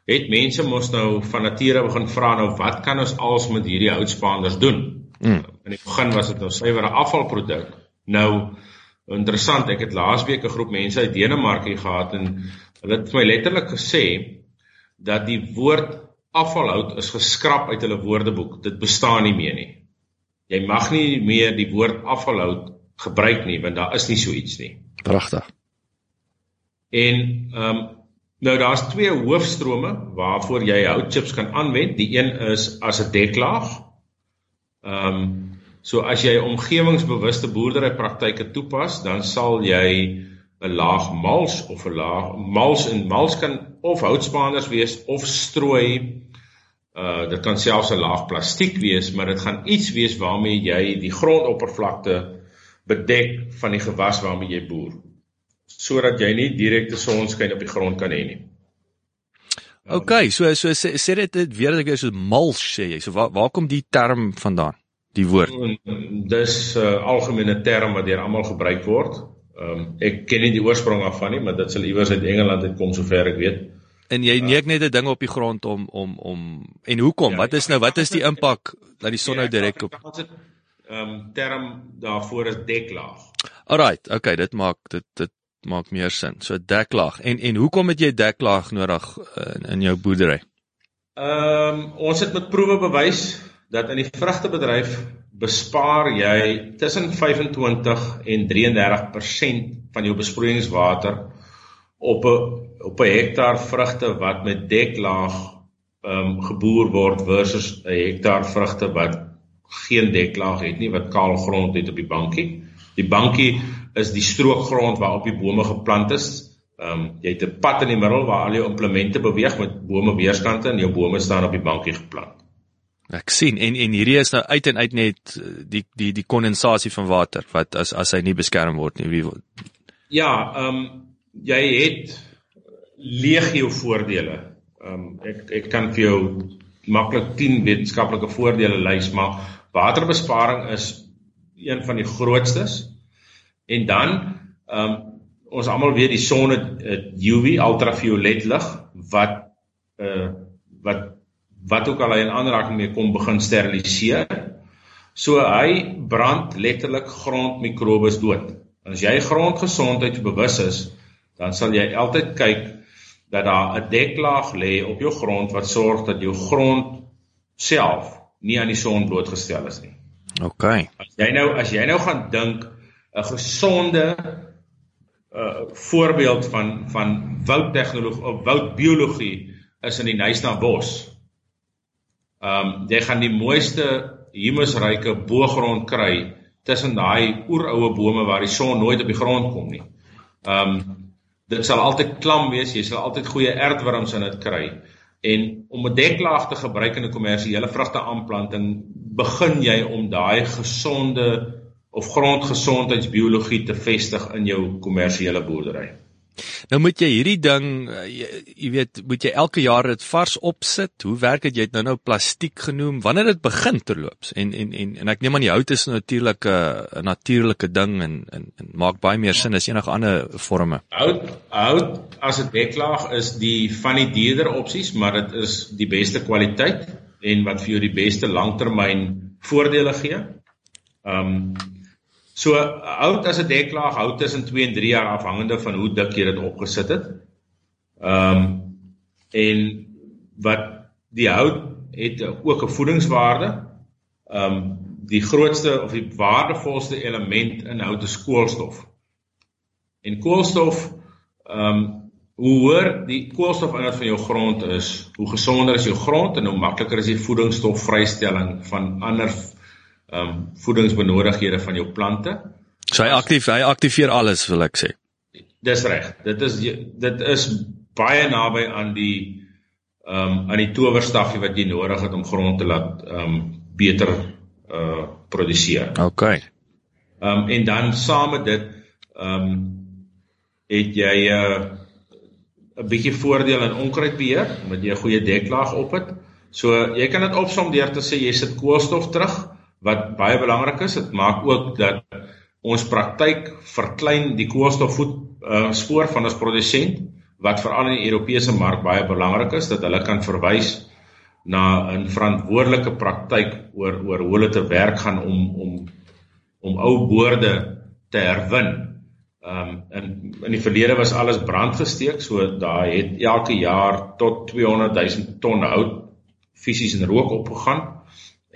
het mense mos nou van nature begin vra nou wat kan ons als met hierdie houtspanders doen? Mm. In die begin was dit nou suiwer afvalproduk. Nou interessant, ek het laasweek 'n groep mense uit Denemarke gehad en hulle het vir my letterlik gesê dat die woord afvalhout is geskraap uit hulle woordeboek. Dit bestaan nie meer nie. Jy mag nie meer die woord afvalhout gebruik nie want daar is nie so iets nie. Pragtig. En ehm um, nou daar's twee hoofstrome waarvoor jy houtchips kan aanwend. Die een is as 'n deklaag. Ehm um, so as jy omgewingsbewuste boerdery praktyke toepas, dan sal jy 'n laag mals of 'n laag mals en mals kan of houtspanders wees of strooi. Uh dit kan selfs 'n laag plastiek wees, maar dit gaan iets wees waarmee jy die grondoppervlakte bedek van die gewas waarmee jy boer sodat jy nie direkte sonskyn op die grond kan hê nie. OK, so so sê, sê dit dit weer dat jy so mulch sê jy. So waar waar kom die term vandaan? Die woord. Dis 'n uh, algemene term wat deur almal gebruik word. Ehm um, ek ken nie die oorsprong af van nie, maar dit sal iewers uit Engeland uitkom sover ek weet. En jy neek net 'n ding op die grond om om om en hoekom? Ja, wat is nou wat is die impak dat die son nou direk op Ehm um, term daarvoor is deklaag. Alrite, okay, dit maak dit dit maak meer sin. So deklaag. En en hoekom het jy deklaag nodig in, in jou boerdery? Ehm um, ons het met proewe bewys dat in die vrugtebedryf bespaar jy tussen 25 en 33% van jou besproeiingswater op 'n op 'n hektaar vrugte wat met deklaag ehm um, geboer word versus 'n hektaar vrugte wat geen deklaag het nie wat kaal grond het op die bankie. Die bankie is die strookgrond waarop die bome geplant is. Ehm um, jy het 'n pad in die middel waar al jou implemente beweeg met bome weerskante en jou bome staan op die bankie geplant. Ek sien en en hierdie is nou uit en uit net eh, die die die kondensasie van water wat as as hy nie beskerm word nie wie Ja, ehm um, jy het legio voordele. Ehm um, ek ek kan vir jou maklik 10 wetenskaplike voordele lys, maar waterbesparing is een van die grootstes. En dan ehm um, ons almal weet die son het UV ultraviolet lig wat uh wat wat ook al hy in aanraking mee kom begin steriliseer. So hy brand letterlik grondmikrobes dood. En as jy grondgesondheid bewus is, dan sal jy altyd kyk dat daar 'n deklaag lê op jou grond wat sorg dat jou grond self nie aan die son blootgestel is nie. OK. As jy nou as jy nou gaan dink 'n gesonde uh voorbeeld van van woudtegnologie of woudbiologie is in die Nysna bos. Um jy gaan die mooiste humusryke boogrond kry tussen daai oeroue bome waar die son nooit op die grond kom nie. Um dit sal altyd klam wees, jy sal altyd goeie aardwurms in dit kry. En om 'n deklaag te gebruik in 'n kommersiële vrugte aanplanting, begin jy om daai gesonde of grondgesondheidsbiologie te vestig in jou kommersiële boerdery. Nou moet jy hierdie ding eh, jy, jy weet, moet jy elke jaar dit vars opsit. Hoe werk dit? Jy het nou nou plastiek genoem. Wanneer dit begin terloops en en en en ek neem aan die hout is natuurlik 'n natuurlike ding en, en en maak baie meer sin as enige ander forme. Hout hout as 'n deklaag is die van die dierder opsies, maar dit is die beste kwaliteit en wat vir jou die beste langtermyn voordele gee. Ehm um, So hout as 'n deklaag hou tussen 2 en 3 jaar afhangende van hoe dik jy dit opgesit het. Ehm um, en wat die hout het ook 'n voedingswaarde. Ehm um, die grootste of die waardevolste element in hout is koolstof. En koolstof ehm um, hoe hoër die koolstofinhoud van jou grond is, hoe gesonder is jou grond en hoe makliker is die voedingsstofvrystelling van ander ehm um, voedingsbenodighede van jou plante. So hy aktief hy aktiveer alles wil ek sê. Dis reg. Dit is dit is baie naby aan die ehm um, aan die towerstafie wat jy nodig het om grond te laat ehm um, beter uh produseer. OK. Ehm um, en dan saam met dit ehm um, het jy 'n uh, 'n bietjie voordeel in onkruidbeheer omdat jy 'n goeie deklaag op het. So jy kan dit opsom deur te sê jy sit koolstof terug wat baie belangrik is. Dit maak ook dat ons praktyk verklein die koolstofvoet uh, spoor van ons produsent wat veral in die Europese mark baie belangrik is dat hulle kan verwys na 'n verantwoordelike praktyk oor oor hoe hulle te werk gaan om om om ou boorde te herwin. Ehm um, in in die verlede was alles brandgesteek, so daar het elke jaar tot 200 000 ton hout fisies in rook opgegaan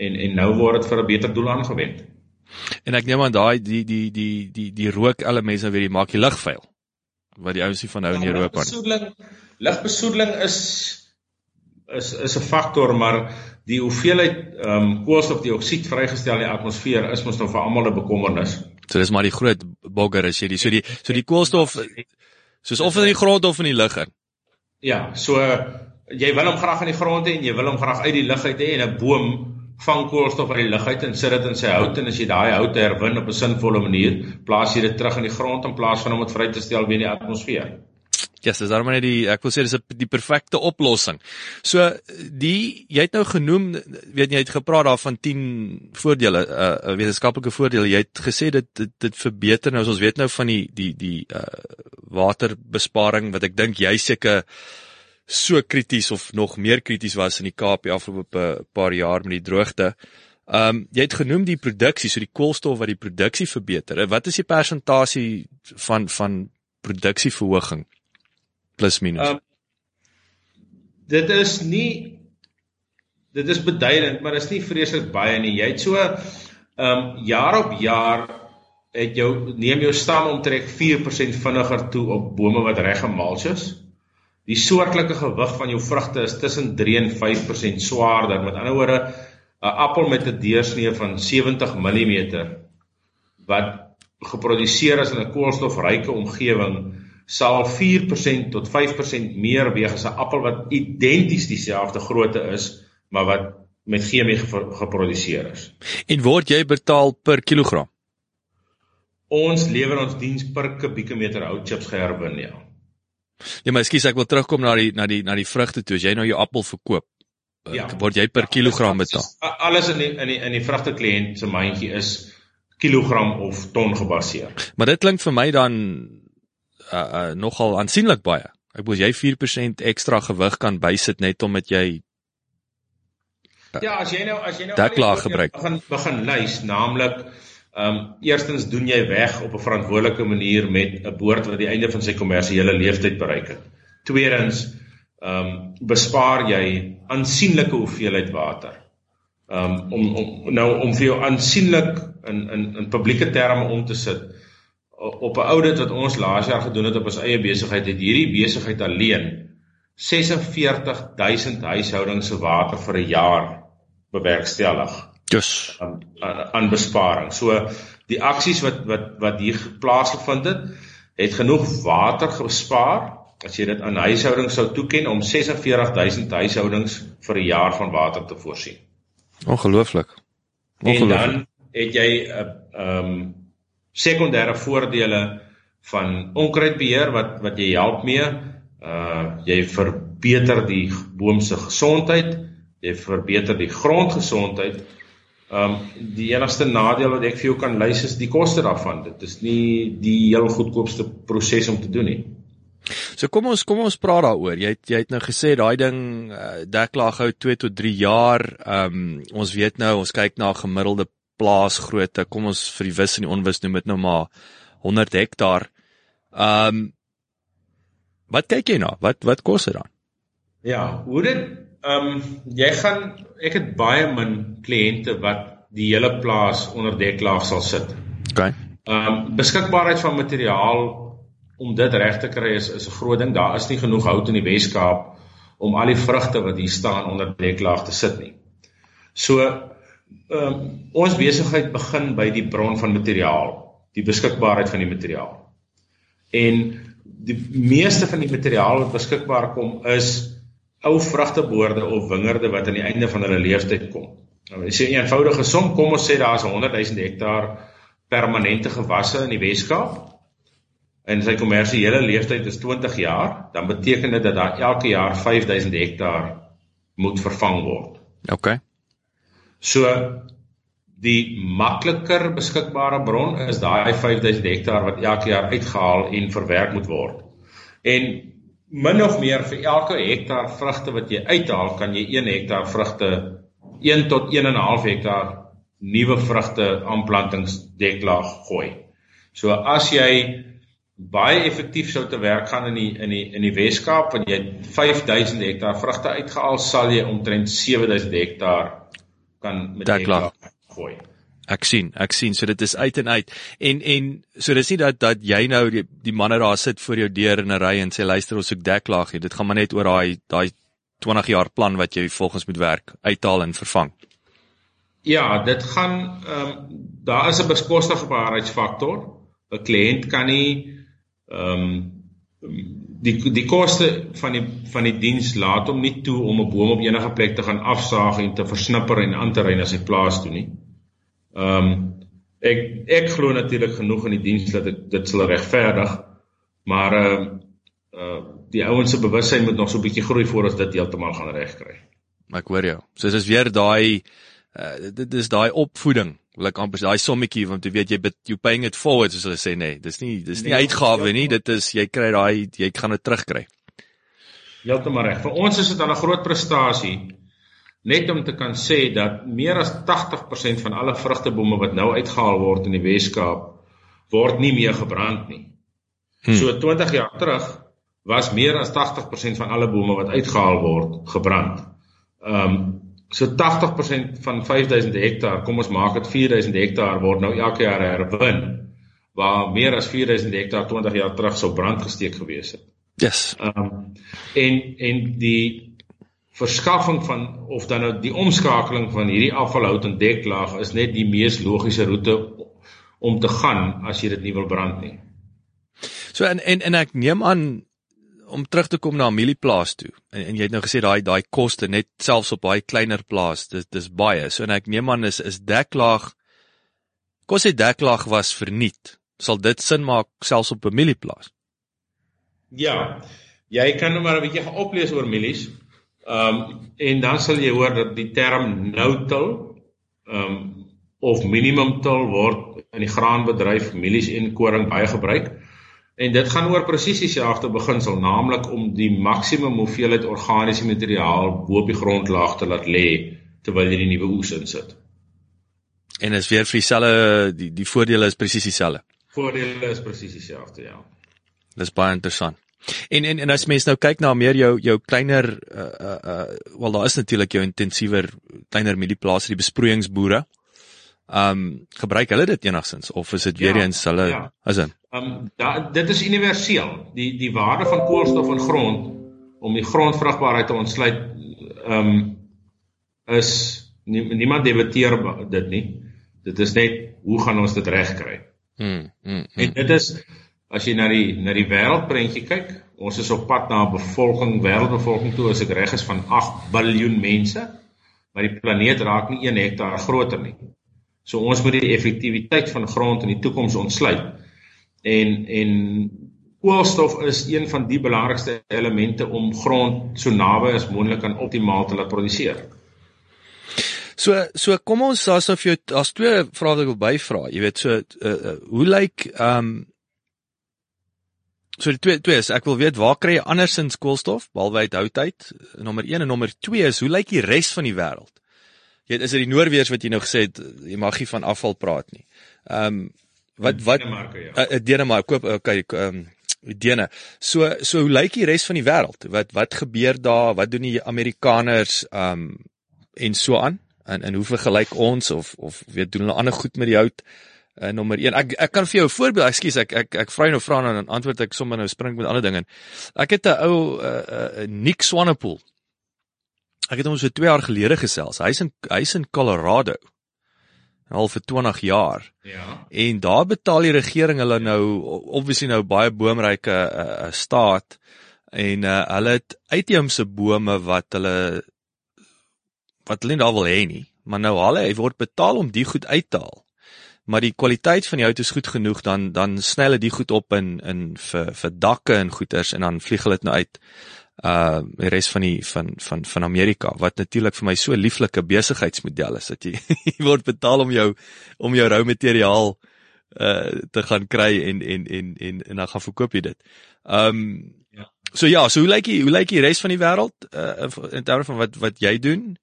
en en nou word dit vir 'n beter doel aangewend. En ek neem aan daai die die die die die rook elements nou weer die maak die lug vuil wat die ouens nie van nou in Europa nie. Lugbesoedeling lugbesoedeling is is is 'n faktor, maar die hoeveelheid ehm um, koolstofdioksied vrygestel in die atmosfeer is mos nou vir almal 'n bekommernis. So dis maar die groot bogger as jy die so die so die koolstof soos of in die grond of in die lug in. Ja, so jy wil hom graag in die grond hê en jy wil hom graag uit die lug uit hê en 'n boom vang koolstof uit die lug uit en sit dit in sy hout en as jy daai hout herwin op 'n sinvolle manier, plaas jy dit terug in die grond in plaas van om dit vry te stel weer in die atmosfeer. Ja, yes, dis daarom net die ek wil sê dis die perfekte oplossing. So die jy het nou genoem, weet jy het gepraat daar van 10 voordele, 'n uh, wetenskaplike voordele. Jy het gesê dit dit, dit verbeter nou, ons weet nou van die die die uh waterbesparing wat ek dink jy seker so krities of nog meer krities was in die Kaap die afgelope paar jaar met die droogte. Ehm um, jy het genoem die produksie, so die koolstof wat die produksie verbeter. Wat is die persentasie van van produksieverhoging? plus minus. Um, dit is nie dit is beduidend, maar is nie vreeslik baie nie. Jy het so ehm um, jaar op jaar het jou neem jou stam omtrek 4% vinniger toe op bome wat reg gemulch is. Die soortgelyke gewig van jou vrugte is tussen 3 en 5% swaarder. Met ander woorde, 'n appel met 'n deursnee van 70 mm wat geproduseer is in 'n koolstofryke omgewing sal 4% tot 5% meer weeg as 'n appel wat identies dieselfde grootte is, maar wat met chemie geproduseer is. En word jy betaal per kilogram? Ons lewer ons diens per kubieke meter hout chips geherwin, ja. Ja, maar ekskuus, ek wil terugkom na die na die na die vrugte toe. As jy nou jou appel verkoop, eh, ja, word jy per ja, kilogram betaal. Alles in die in die in die vrugte kliënt se mandjie is kilogram of ton gebaseer. Maar dit klink vir my dan uh, uh nogal aansienlik baie. Ek bedoel jy 4% ekstra gewig kan bysit net omdat jy uh, Ja, as jy nou as jy nou deklaag gebruik begin begin lys, naamlik ehm um, eerstens doen jy weg op 'n verantwoordelike manier met 'n boord wat die einde van sy kommersiële lewensduur bereik het. Tweedens ehm um, bespaar jy aansienlike hoeveelheid water. Ehm um, om om nou om vir jou aansienlik in in in publieke terme om te sit op 'n audit wat ons laas jaar gedoen het op ons eie besigheid het hierdie besigheid alleen 46000 huishoudings se water vir 'n jaar bewerkstellig. Dus aan, aan besparing. So die aksies wat wat wat hier plaasgevind het, het genoeg water gespaar as jy dit aan huishoudings sou toeken om 46000 huishoudings vir 'n jaar van water te voorsien. Ongelooflik. Ongelooflik. En dan het jy 'n uh, ehm um, sekondêre voordele van onkruidbeheer wat wat jy help mee. Uh jy verbeter die boom se gesondheid, jy verbeter die grondgesondheid. Um die enigste nadeel wat ek vir jou kan lys is die koste daarvan. Dit is nie die heel goedkoopste proses om te doen nie. So kom ons kom ons praat daaroor. Jy het jy het nou gesê daai ding uh, deklaag hou 2 tot 3 jaar. Um ons weet nou ons kyk na 'n gemiddelde plaasgrootte, kom ons vir die wis en die onwis noem dit nou maar 100 hektaar. Ehm um, Wat kyk jy na? Wat wat kos dit dan? Ja, hoe dit ehm um, jy gaan ek het baie min kliënte wat die hele plaas onder deklaag sal sit. OK. Ehm um, beskikbaarheid van materiaal om dit reg te kry is is 'n groot ding. Daar is nie genoeg hout in die Wes-Kaap om al die vrugte wat hier staan onder deklaag te sit nie. So ehm um, ons besigheid begin by die bron van materiaal, die beskikbaarheid van die materiaal. En die meeste van die materiaal wat beskikbaar kom is ou vrugteboorde of wingerde wat aan die einde van hulle lewensduur kom. Nou, as jy 'n eenvoudige som kom ons sê daar's 100 000 hektaar permanente gewasse in die Weskaap en sy kommersiële lewensduur is 20 jaar, dan beteken dit dat daar elke jaar 5000 hektaar moet vervang word. OK. So die makliker beskikbare bron is daai 5000 hektaar wat elke jaar uitgehaal en verwerk moet word. En min of meer vir elke hektaar vrugte wat jy uithaal, kan jy 1 hektaar vrugte 1 tot 1.5 hektaar nuwe vrugte aanplantingsdeklaag gooi. So as jy baie effektief sou te werk gaan in die in die in die Weskaap en jy 5000 hektaar vrugte uitgehaal, sal jy omtrent 7000 hektaar kan met deklaag gooi. Ek sien, ek sien, so dit is uit en uit. En en so dis nie dat dat jy nou die, die manne daar sit voor jou deur in 'n ry en sê luister ons soek deklaag hier. Dit gaan maar net oor daai daai 20 jaar plan wat jy volgens moet werk, uithaal en vervang. Ja, dit gaan ehm um, daar is 'n beskostigbaarheidsfaktor. 'n Kliënt kan nie ehm um, die die koste van die van die diens laat hom nie toe om 'n boom op enige plek te gaan afsaag en te versnipper en aan te ry na sy plaas toe nie. Ehm um, ek ek glo natuurlik genoeg in die diens dat ek dit sal regverdig. Maar ehm uh, uh die ouens se bewussyn moet nog so 'n bietjie groei voordat dit heeltemal gaan regkry. Ek hoor jou. So dis weer daai uh dit is daai opvoeding. Like amper daai sommetjie want jy weet jy bet you paying it forward soos hulle sê nee, dis nie dis nie nee, uitgawe nie, dit is jy kry daai jy gaan dit terugkry. Heeltemal reg. Vir ons is dit al 'n groot prestasie net om te kan sê dat meer as 80% van alle vrugtebome wat nou uitgehaal word in die Wes-Kaap word nie meer gebrand nie. Hmm. So 20 jaar terug was meer as 80% van alle bome wat uitgehaal word gebrand. Ehm um, so 80% van 5000 hektaar, kom ons maak dit 4000 hektaar word nou elke jaar herwin waar meer as 4000 hektaar 20 jaar terug sou brandgesteek gewees het. Yes. Ehm um, en en die verskaffing van of dan nou die omskakeling van hierdie afvalhout en deklaag is net die mees logiese roete om te gaan as jy dit nie wil brand nie. So en en en ek neem aan om terug te kom na 'n mielieplaas toe. En, en jy het nou gesê daai daai koste net selfs op daai kleiner plaas, dis dis baie. So en ek neem aan is is deklaag kos dit deklaag was verniet. Sal dit sin maak selfs op 'n mielieplaas? Ja. Jy kan nou maar 'n bietjie gaan oplees oor mielies. Ehm um, en dan sal jy hoor dat die term no-till ehm um, of minimum till word in die graanbedryf mielies en koring baie gebruik. En dit gaan oor presies dieselfde beginsel, naamlik om die maksimum hoeveelheid organiese materiaal bo op die grondlaag te laat lê terwyl jy die nuwe oes insit. En is weer vir dieselfde die die voordele is presies dieselfde. Voordele is presies dieselfde, ja. Dis baie interessant. En en en as mens nou kyk na meer jou jou kleiner uh uh, uh wel daar is natuurlik jou intensiewer kleiner mielieplase die besproeiingsboere. Um gebruik hulle dit enigsins of is dit weer ja, eens hulle ja. is dit? Um da, dit is universeel. Die die waarde van koolstof in grond om die grondvrugbaarheid te ontsluit um is nie, niemand debatteer dit nie. Dit is net hoe gaan ons dit regkry? Mm, mm, mm. En dit is As jy na die na die wêreldprentjie kyk, ons is op pad na 'n bevolking, wêreldbevolking toe as ek reg is van 8 miljard mense, maar die planeet raak nie 1 hektaar groter nie. So ons moet die effektiwiteit van grond in die toekoms ontsluit. En en koolstof is een van die belangrikste elemente om grond so naby as moontlik aan optimaal te laat produseer. So so kom ons daar's nou vir jou daar's twee vrae wat ek wil byvra. Jy weet so uh, uh, hoe lyk ehm um, So die twee twee is ek wil weet waar kry jy andersins koolstof behalwe uit houtheid? Nommer 1 en nommer 2 is hoe lyk die res van die wêreld? Jy is dit die Noorweërs wat jy nou gesê het jy mag nie van afval praat nie. Ehm um, wat wat Denemark ja. Uh, Denemark koop okay ehm um, Dene. So so hoe lyk die res van die wêreld? Wat wat gebeur daar? Wat doen die Amerikaners ehm um, en so aan? En en hoe vergelyk ons of of weet doen hulle ander goed met die hout? Uh, nommer 1. Ek ek kan vir jou 'n voorbeeld, ekskuus, ek ek ek vra nou vra en dan antwoord ek sommer nou spring met ander dinge. Ek het 'n ou 'n uh, uh, Nick Swanepoel. Ek het hom so 2 jaar gelede gesels. Hy's in hy's in Colorado. al vir 20 jaar. Ja. En daar betaal die regering hulle nou obviously nou baie boomryke uh, staat en uh, hulle het uitheemse bome wat hulle wat hulle nie daar wil hê nie, maar nou hulle word betaal om die goed uit te haal. Maar die kwaliteit van die hout is goed genoeg dan dan sny hulle die goed op in in vir vir dakke en goeders en dan vlieg hulle dit nou uit uh die res van die van van van Amerika wat natuurlik vir my so lieflike besigheidsmodel is dat jy, jy word betaal om jou om jou rou materiaal uh te gaan kry en en en en en dan gaan verkoop jy dit. Um ja. So ja, so hoe lyk die hoe lyk die res van die wêreld uh in terme van wat wat jy doen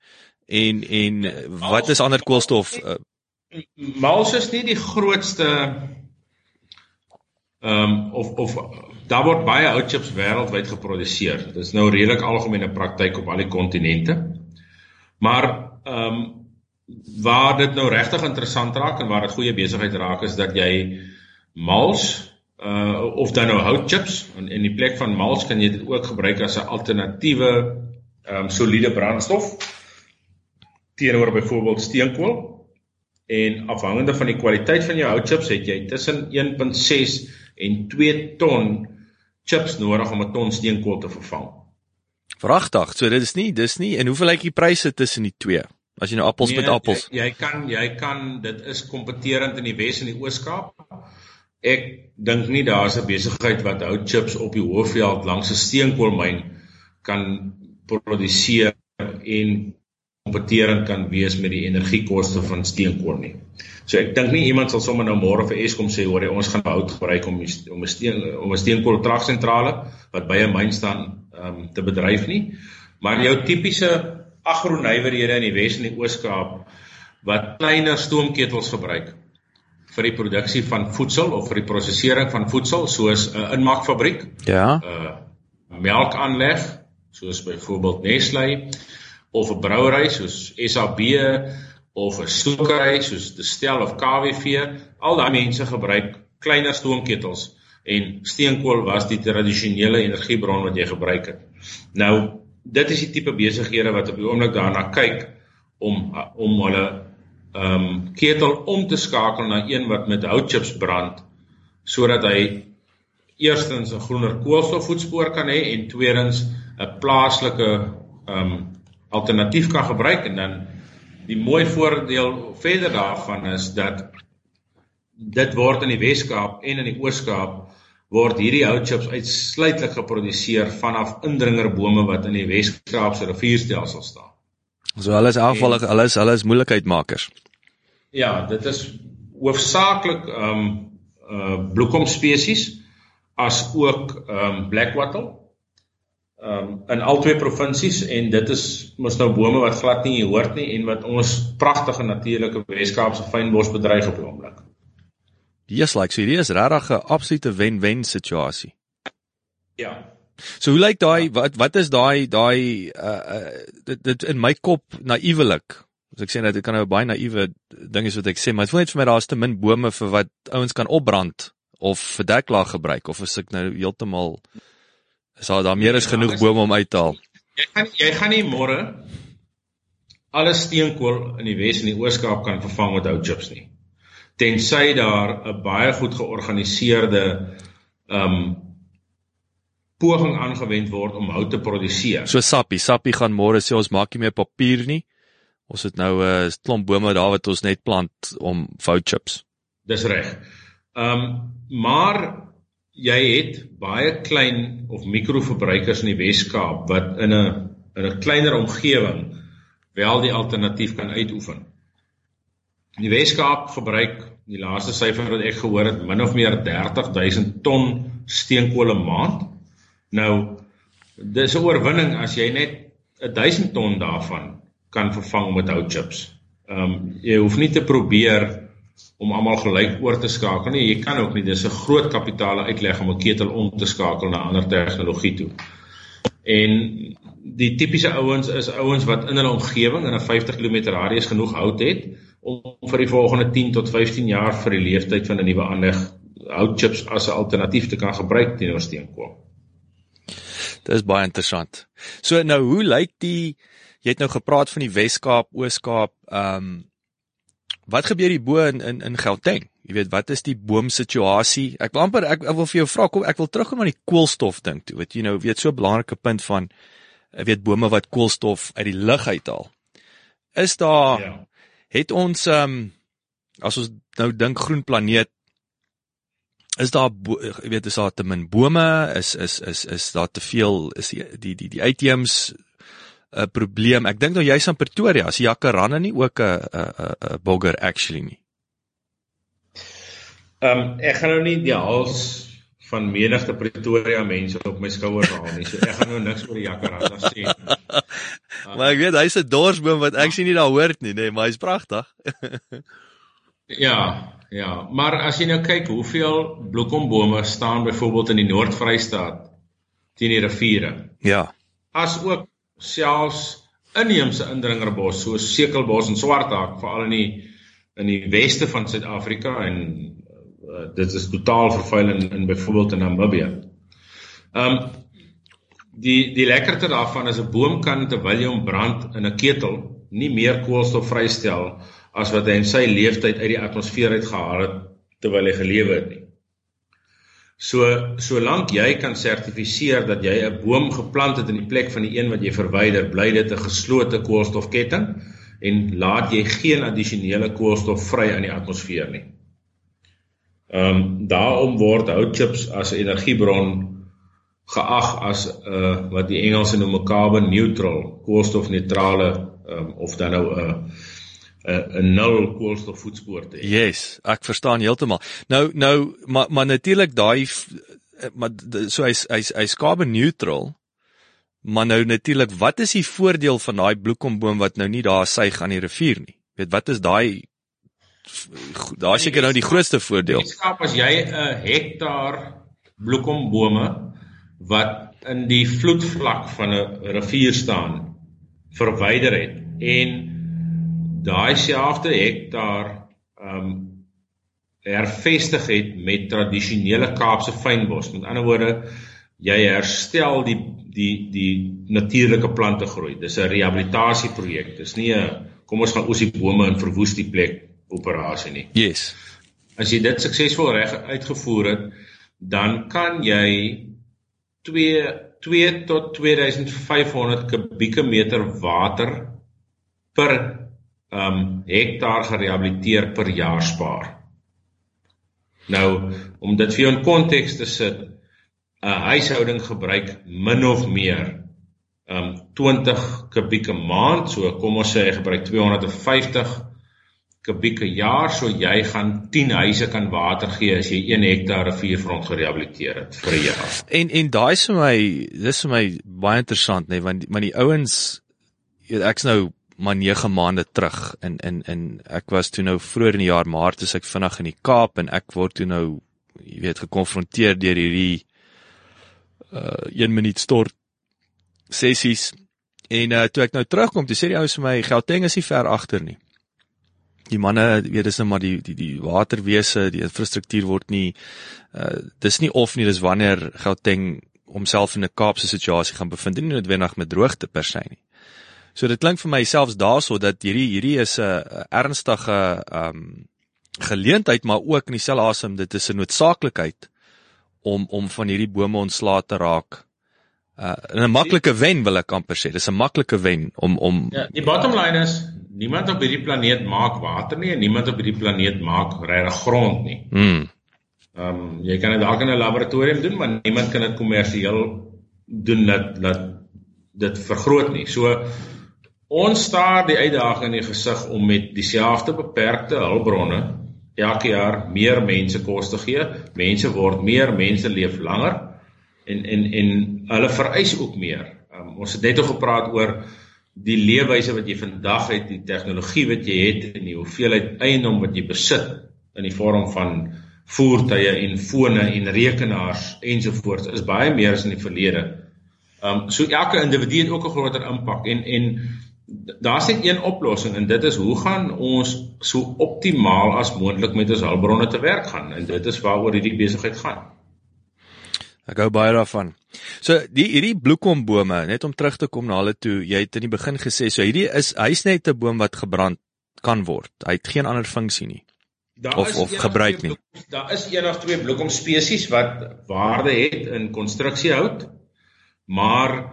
en en wat is ander koolstof uh, Mals is nie die grootste ehm um, of of daar word baie hout chips wêreldwyd geproduseer. Dit is nou redelik algemene praktyk op al die kontinente. Maar ehm um, waar dit nou regtig interessant raak en waar dit goeie besigheid raak is dat jy mals uh of dan nou hout chips en in die plek van mals kan jy dit ook gebruik as 'n alternatiewe ehm um, soliede brandstof teenoor byvoorbeeld steenkool en afhangende van die kwaliteit van jou hout chips het jy tussen 1.6 en 2 ton chips nodig om 'n ton steenkool te vervang. Vragtig. So dit is nie dis nie en hoeveel lyk die pryse tussen die twee? As jy nou appels nee, met appels. Jy, jy kan jy kan dit is kompeterend in die Wes en die Oos-Kaap. Ek dink nie daar's 'n besigheid wat hout chips op die Hoëveld langs 'n steenkoolmyn kan produseer en kompeterend kan wees met die energiekoste van steenkool nie. So ek dink nie iemand sal sommer nou môre vir Eskom sê hoor ons gaan hout gebruik om om 'n steen om 'n steenkoolkragsentrale wat by 'n myn staan um, te bedryf nie. Maar jou tipiese agroneiwerhede in die Wes en die Oos-Kaap wat kleiner stoomketels gebruik vir die produksie van voedsel of vir die prosesering van voedsel soos 'n uh, inmaakfabriek. Ja. 'n uh, melkaanleg soos byvoorbeeld Nestlé of 'n brouery soos SAB of 'n stokery soos Destel of KWV, al daai mense gebruik kleiner stoomketels en steenkool was die tradisionele energiebron wat jy gebruik het. Nou, dit is die tipe besighede wat op die oomblik daarna kyk om om hulle ehm um, ketel om te skakel na een wat met houtchips brand sodat hy eerstens 'n groener koolstofvoetspoor kan hê en tweedens 'n plaaslike ehm um, alternatief kan gebruik en dan die mooi voordeel verder daarvan is dat dit word in die Wes-Kaap en in die Oos-Kaap word hierdie houtchips uitsluitlik geproduseer vanaf indringerbome wat in die Wes-Kaap se rivierstelsel staan. So hulle is afvallig, hulle is hulle is moeilikheidmakers. Ja, dit is hoofsaaklik ehm um, uh bloekom spesies as ook ehm um, black wattle um, in al twee provinsies en dit is mos nou bome wat glad nie hier hoort nie en wat ons pragtige natuurlike Weskaapse fynbosbedryf op die oomblik. Yes, like so hierdie is regtig 'n absolute wen-wen situasie. Ja. So hoe lyk daai wat wat is daai daai uh, uh dit dit in my kop naïewelik. As ek sê dat dit kan nou baie naïewe ding is wat ek sê, maar dit voel net vir my daar's te min bome vir wat ouens kan opbrand of vir deklaag gebruik of as ek nou heeltemal Is daar daar meer as genoeg bome om uit te haal? Jy gaan jy gaan nie môre alle steenkool in die Wes en die Oos-Kaap kan vervang met hout chips nie. Tensy daar 'n baie goed georganiseerde ehm um, poging aangewend word om hout te produseer. So Sappi, Sappi gaan môre sê ons maak nie meer papier nie. Ons het nou 'n uh, klomp bome daar wat ons net plant om hout chips. Dis reg. Ehm um, maar jy het baie klein of mikroverbruikers in die Wes-Kaap wat in 'n in 'n kleiner omgewing wel die alternatief kan uitoefen. In die Wes-Kaap gebruik die laaste syfer wat ek gehoor het min of meer 30000 ton steenkool 'n maand. Nou dis 'n oorwinning as jy net 1000 ton daarvan kan vervang met hout chips. Ehm um, jy hoef nie te probeer om almal gelyk oor te skakel nie. Jy kan ook nie dis 'n groot kapitaal uitleg om 'n ketel om te skakel na ander tegnologie toe. En die tipiese ouens is ouens wat in hulle omgewing in 'n 50 km radius genoeg hout het om vir die volgende 10 tot 15 jaar vir die lewensduur van 'n nuwe aanleg houtchips as 'n alternatief te kan gebruik teenoor steenkool. Dit is baie interessant. So nou hoe lyk die jy het nou gepraat van die Wes-Kaap, Oos-Kaap, ehm um, wat gebeur hier bo in in in Gauteng? Jy weet, wat is die boomsituasie? Ek wil amper ek, ek wil vir jou vra kom ek wil terugkom aan die koolstof ding toe. Wat jy nou weet so 'n belangrike punt van ek weet bome wat koolstof uit die lug uithaal. Is daar ja. het ons ehm um, as ons nou dink groen planeet is daar jy weet is daar te min bome is is is is daar te veel is die die die, die uitheems 'n probleem. Ek dink nou jy's in Pretoria, as Jacaranda nie ook 'n 'n 'n bogger actually nie. Ehm um, ek gaan nou nie die hals van menigte Pretoria mense op my skouers haal nie. So ek gaan nou niks oor die Jacaranda sê nie. maar ek weet hy's 'n dorsboom wat ek sien nie daar hoort nie, nê, nee, maar hy's pragtig. ja, ja, maar as jy nou kyk hoeveel bloekombome staan byvoorbeeld in die Noord-Vrystaat teen die riviere. Ja. As ook selfs inheemse indringerbos soos sekelbos en swarthaak veral in die in die weste van Suid-Afrika en uh, dit is totaal vervuil in, in byvoorbeeld in Namibië. Um die die lekkerte daarvan is 'n boom kan terwyl hy ombrand in 'n ketel nie meer koolstof vrystel as wat hy in sy lewensyd uit die atmosfeer uitgehaal het terwyl hy gelewe het nie. So solank jy kan sertifiseer dat jy 'n boom geplant het in die plek van die een wat jy verwyder, bly dit 'n geslote koolstofketting en laat jy geen addisionele koolstof vry in die atmosfeer nie. Ehm um, daarom word houtchips as 'n energiebron geag as 'n uh, eh, wat die Engelse noem 'n carbon neutral, koolstofneutrale ehm um, of dan nou 'n uh, 'n nul koolstofvoetspoor te hê. Yes, ek verstaan heeltemal. Nou nou maar maar natuurlik daai maar so hy's hy's hy's carbon neutral. Maar nou natuurlik, wat is die voordeel van daai bloekomboom wat nou nie daar suig aan die rivier nie? Weet wat is daai daar seker nou die grootste voordeel. Skap as jy 'n hektaar bloekombome wat in die vloedvlak van 'n rivier staan verwyder het en daai selfde hektaar ehm um, hervestig het met tradisionele Kaapse fynbos. Met ander woorde, jy herstel die die die natuurlike plante groei. Dis 'n rehabilitasieprojek. Dis nie 'n kom ons gaan oes die bome en verwoes die plek operasie nie. Yes. As jy dit suksesvol reg uitgevoer het, dan kan jy 2 2 tot 2500 kubieke meter water per um hektaar gerehabiliteer per jaar spaar. Nou om dit vir jou in konteks te sit, 'n huishouding gebruik min of meer um 20 kubieke maand, so kom ons sê hy gebruik 250 kubieke jaar, so jy gaan 10 huise kan water gee as jy 1 hektaar rivierfront gerehabiliteer het vir 'n jaar. En en daai is vir my, dis vir my baie interessant nê, nee, want want die ouens ek's nou maar 9 maande terug in in in ek was toe nou vroeër in die jaar Maart as ek vinnig in die Kaap en ek word toe nou jy weet gekonfronteer deur hierdie uh 1 minuut stort sessies en uh toe ek nou terugkom toe sê die ouens vir my Gauteng is nie ver agter nie. Die manne weet dis nou maar die die die waterwese, die infrastruktuur word nie uh dis nie of nie dis wanneer Gauteng homself in 'n Kaapse situasie gaan bevind nie noodwendig met droogte per se nie. So dit klink vir my selfs daarso dat hierdie hierdie is 'n ernstige ehm um, geleentheid maar ook in dieselfde asem dit is 'n noodsaaklikheid om om van hierdie bome ontslae te raak. Uh 'n maklike wen wil ek amper sê. Dis 'n maklike wen om om Ja, die bottom line is niemand op hierdie planeet maak water nie en niemand op hierdie planeet maak regtig grond nie. Mm. Ehm um, jy kan dit dalk in 'n laboratorium doen, maar niemand kan dit kommersieel doen dat dat dit vergroot nie. So Ons staar die uitdaging in die gesig om met dieselfde beperkte hulpbronne elke jaar meer mense kos te gee. Mense word meer, mense leef langer en en en hulle vereis ook meer. Um, ons het net al gepraat oor die leefwyse wat jy vandag het, die tegnologie wat jy het en die hoeveelheid eiendom wat jy besit in die vorm van voertuie en fone en rekenaars ensovoorts is baie meer as in die verlede. Um so elke individu het ook 'n groter impak en en daar's net een oplossing en dit is hoe gaan ons so optimaal as moontlik met ons hulpbronne te werk gaan en dit is waaroor hierdie besigheid gaan. Ek gou baie daarvan. So die hierdie bloekombome, net om terug te kom na hulle toe, jy het in die begin gesê so hierdie is hy's net 'n boom wat gebrand kan word. Hy het geen ander funksie nie. Daar of of gebruik nie. Daar is een of twee bloekom spesies wat waarde het in konstruksiehout, maar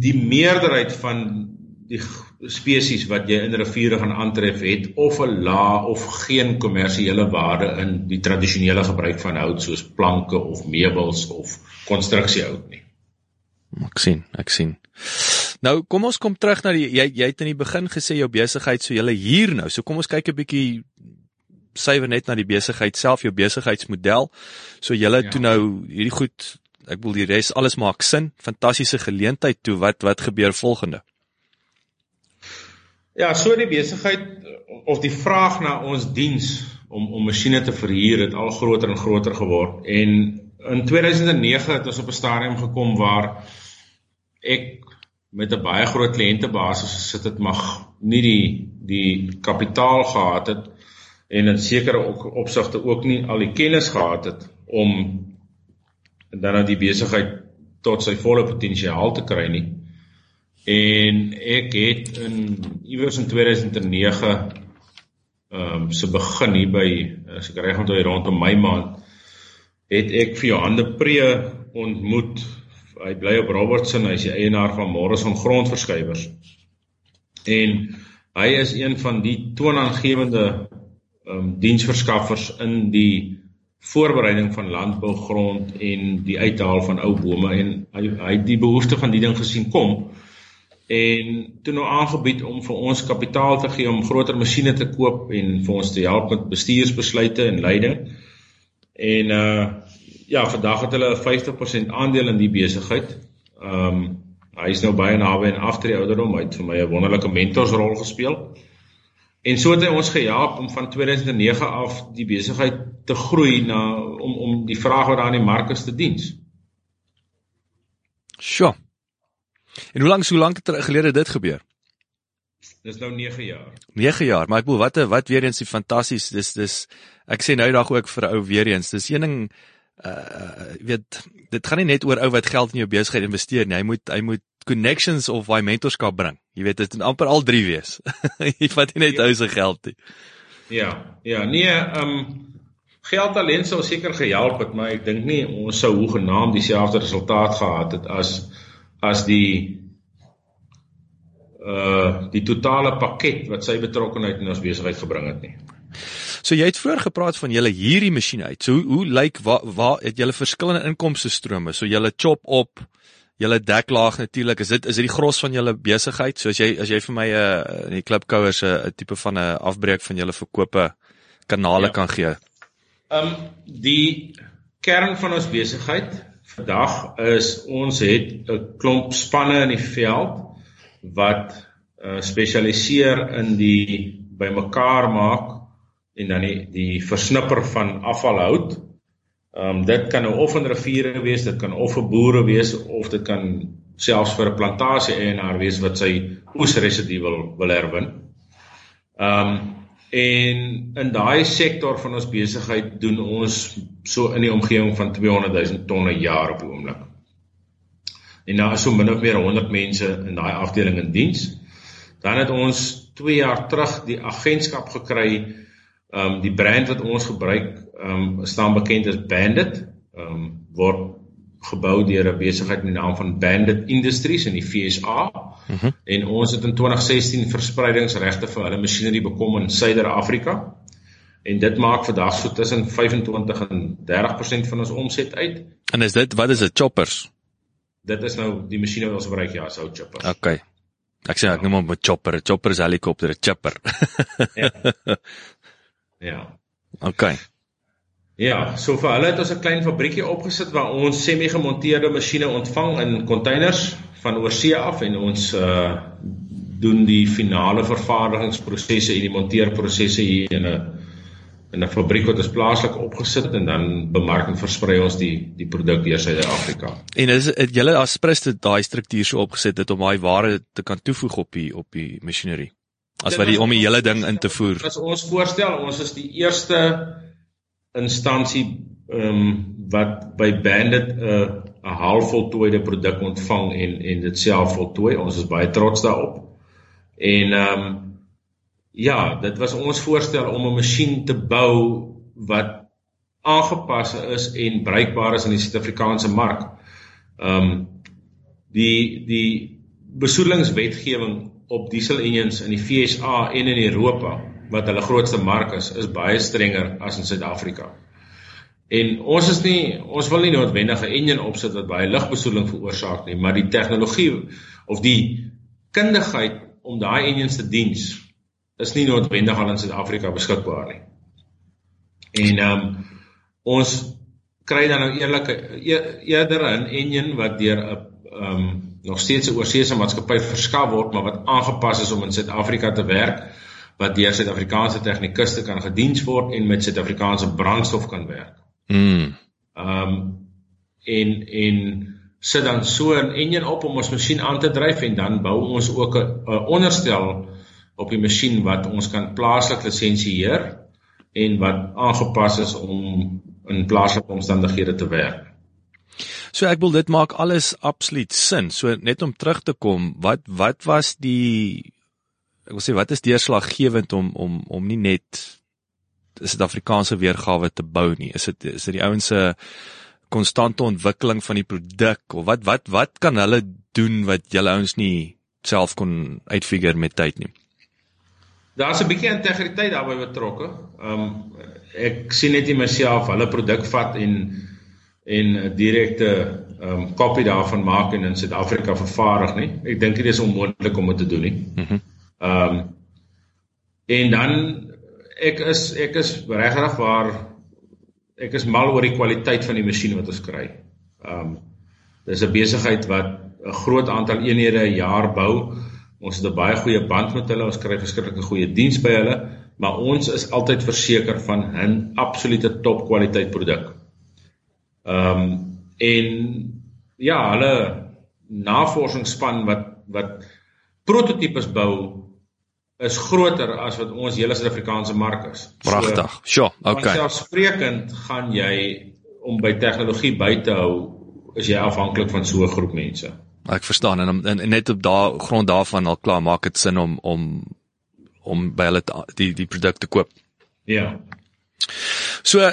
die meerderheid van die spesies wat jy in riviere gaan aantref het of 'n lae of geen kommersiële waarde in die tradisionele gebruik van hout soos planke of meubels of konstruksiehout nie. Ek sien, ek sien. Nou, kom ons kom terug na die jy jy het in die begin gesê jou besigheid so julle hier nou. So kom ons kyk 'n bietjie suiwer net na die besigheid self, jou besigheidsmodel. So julle ja. toe nou hierdie goed, ek bedoel die res alles maak sin. Fantastiese geleentheid toe. Wat wat gebeur volgende? Ja, so die besigheid of die vraag na ons diens om om masjiene te verhuur het al groter en groter geword en in 2009 het ons op 'n stadium gekom waar ek met 'n baie groot kliëntebasis gesit het mag nie die die kapitaal gehad het en in sekere opsigte ook nie al die kennis gehad het om dan aan die besigheid tot sy volle potensiaal te kry nie. En ek het in iewers in 2009 ehm um, se begin hier by as ek reg onthou rondom my maand het ek vir Johan de Pre ontmoet. Hy bly op Robertson, hy is die eienaar van Morrison Grondverskuiwers. En hy is een van die toonaangewende ehm um, diensverskaffers in die voorbereiding van landbougrond en die uithaal van ou bome en hy hy het die behoefte van die ding gesien kom en toe nou aangebied om vir ons kapitaal te gee om groter masjiene te koop en vir ons te help met bestuursbesluite en leiding. En uh ja, vandag het hulle 'n 50% aandeel in die besigheid. Ehm um, hy is nou baie naby aan aftree ouderdom. Hy het vir my 'n wonderlike mentorsrol gespeel. En so het hy ons gehelp om van 2009 af die besigheid te groei na om om die vraag wat daar in die mark is te dien. Sjoe. En hoe lank so lank het gelede dit gebeur? Dis nou 9 jaar. 9 jaar, maar ek bedoel wat wat weer eens die fantasties dis dis ek sê nou dag ook vir ou weer eens. Dis een ding uh weet dit gaan nie net oor ou wat geld in jou besigheid investeer nie. Hy moet hy moet connections of hy mentorskap bring. Jy weet dit moet amper al drie wees. Jy vat nie net ja. ou se geld nie. Ja, ja, nee, ehm um, geld alleen sou seker gehelp het, maar ek dink nie ons sou hoegenaamd dieselfde resultaat gehad het as as die uh die totale pakket wat sy betrokkeheid in ons besigheid gebring het nie. So jy het vroeër gepraat van julle hierdie masjien uit. So hoe hoe lyk waar waar het julle verskillende inkomste strome? So julle chop op, julle deklaag natuurlik. Is dit is dit die gros van julle besigheid? So as jy as jy vir my 'n uh, die klipkouers 'n uh, tipe van 'n uh, afbreek van julle verkope kanale ja. kan gee. Ehm um, die kern van ons besigheid vandag is ons het 'n klomp spanne in die veld wat uh, spesialiseer in die bymekaar maak en dan die, die versnipper van afvalhout. Ehm um, dit kan nou of in riviere wees, dit kan of vir boere wees of dit kan selfs vir 'n plantasie eienaar wees wat sy oesresidue wil wil herwin. Ehm um, En in daai sektor van ons besigheid doen ons so in die omgewing van 200 000 tonne jaar op die oomblik. En daar is so min of meer 100 mense in daai afdeling in diens. Dan het ons 2 jaar terug die agentskap gekry. Ehm um, die brand wat ons gebruik, ehm um, staan bekend as Bandit. Ehm um, word gebou deur 'n besigheid met die naam van Bandit Industries in die FSA. Uh -huh. En ons het in 2016 verspreidingsregte vir hulle masjinerie bekom in Suider-Afrika. En dit maak vandag so tussen 25 en 30% van ons omset uit. En is dit wat is dit choppers? Dit is nou die masjiene wat ons gebruik ja, sou choppers. Okay. Ek sê ek noem hom 'n chopper, 'n chopper is helikopter, 'n chipper. ja. Ja. Okay. Ja, so vir hulle het ons 'n klein fabriekie opgesit waar ons semi-gemonteerde masjiene ontvang in containers van oorsee af en ons uh doen die finale vervaardigingsprosesse en die monteerprosesse hier in 'n in 'n fabriek wat ons plaaslik opgesit en dan bemark en versprei ons die die produk deur Suid-Afrika. En is dit julle as Spriste daai struktuur so opgesit het om daai ware te kan toevoeg op die op die masjinerie? As wat die om die hele ding in te voer. As ons voorstel, ons is die eerste instansie ehm um, wat by Bandit 'n uh, 'n halfvoltooide produk ontvang en en dit self voltooi. Ons is baie trots daarop. En ehm um, ja, dit was ons voorstel om 'n masjien te bou wat aangepas is en bruikbaar is in die Suid-Afrikaanse mark. Ehm um, die die besoedelingswetgewing op diesel engines in die FSA en in Europa wat hulle grootste mark is, is baie strenger as in Suid-Afrika. En ons is nie ons wil nie noodwendig 'n engine opsit wat baie lugbesoedeling veroorsaak nie, maar die tegnologie of die kundigheid om daai engines te diens is nie noodwendig al in Suid-Afrika beskikbaar nie. En ehm um, ons kry dan nou eerlik e, eerder 'n engine wat deur 'n ehm um, nog steeds 'n oorseese maatskappy verskaf word, maar wat aangepas is om in Suid-Afrika te werk, wat deur Suid-Afrikaanse tegnikuste kan gediens word en met Suid-Afrikaanse brandstof kan werk. Mm. Ehm um, en en sit dan so 'n engine op om ons masjien aan te dryf en dan bou ons ook 'n onderstel op die masjien wat ons kan plaaslik lisensieer en wat aangepas is om in plaaslike omstandighede te werk. So ek wil dit maak alles absoluut sin. So net om terug te kom, wat wat was die ek wil sê wat is deurslaggewend om om om nie net 'n Suid-Afrikaanse weergawe te bou nie. Is dit is dit die ouens se konstante ontwikkeling van die produk of wat wat wat kan hulle doen wat julle ouens nie self kon uitfigure met tyd nie? Daar's 'n bietjie integriteit daarbey betrokke. Um, ek sien net nie myself hulle produk vat en en 'n direkte um, kopie daarvan maak en in Suid-Afrika vervaardig nie. Ek dink dit is onmoontlik om dit te doen nie. Mhm. Ehm um, en dan ek is ek is regtig waar ek is mal oor die kwaliteit van die masjien wat ons kry. Ehm um, dis 'n besigheid wat 'n groot aantal eenhede 'n jaar bou. Ons het 'n baie goeie band met hulle. Ons kry verskillike goeie diens by hulle, maar ons is altyd verseker van 'n absolute topkwaliteit produk. Ehm um, en ja, hulle navorsingsspan wat wat prototipes bou is groter as wat ons hele Suid-Afrikaanse mark is. Pragtig. So, sure, okay. Selfsprekend gaan jy om by tegnologie by te hou, is jy afhanklik van so 'n groep mense. Ek verstaan en, en, en net op daai grond daarvan al klaar maak dit sin om om om by hulle die die produkte koop. Ja. So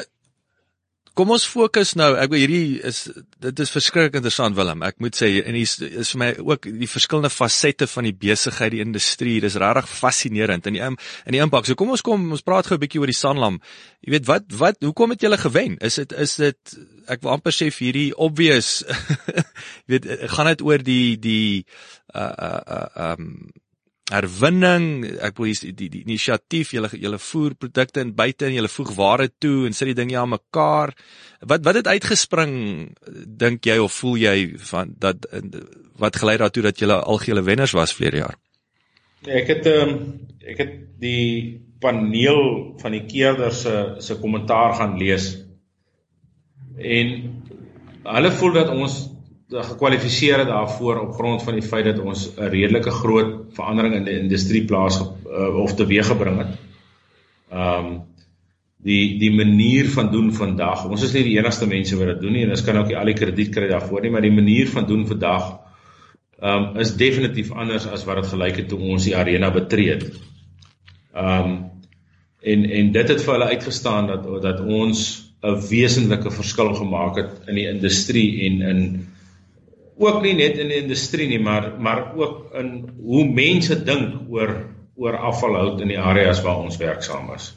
kom ons fokus nou. Ek wil hierdie is dit is verskriklik interessant Willem. Ek moet sê en hier is vir my ook die verskillende fasette van die besigheid, die industrie. Dis regtig fascinerend in die in die impak. So kom ons kom ons praat gou 'n bietjie oor die Sanlam. Jy weet wat wat hoekom het julle gewen? Is dit is dit ek wil amper sê vir hierdie obvious jy weet gaan dit oor die die uh uh uh um herwinning ek wil die die, die inisiatief julle julle voer produkte in buite en julle voeg ware toe en sit die dinge aan mekaar. Wat wat het uitgespring dink jy of voel jy van dat wat gelei daartoe dat julle algehele wenners was vlerige jaar? Nee, ek het um, ek het die paneel van die keerders se se kommentaar gaan lees. En hulle voel dat ons gekwalifiseer het daarvoor op grond van die feit dat ons 'n redelike groot verandering in die industrie plaas uh, of teweeggebring het. Ehm um, die die manier van doen vandag. Ons is nie die enigste mense wat dit doen nie en ons kan ook nie al die krediet kry daarvoor nie, maar die manier van doen vandag ehm um, is definitief anders as wat dit gelyk het toe ons die arena betree het. Ehm um, en en dit het vir hulle uitgestaan dat dat ons 'n wesenlike verskil gemaak het in die industrie en in ook nie net in die industrie nie, maar maar ook in hoe mense dink oor oor afvalhout in die areas waar ons werksaam is.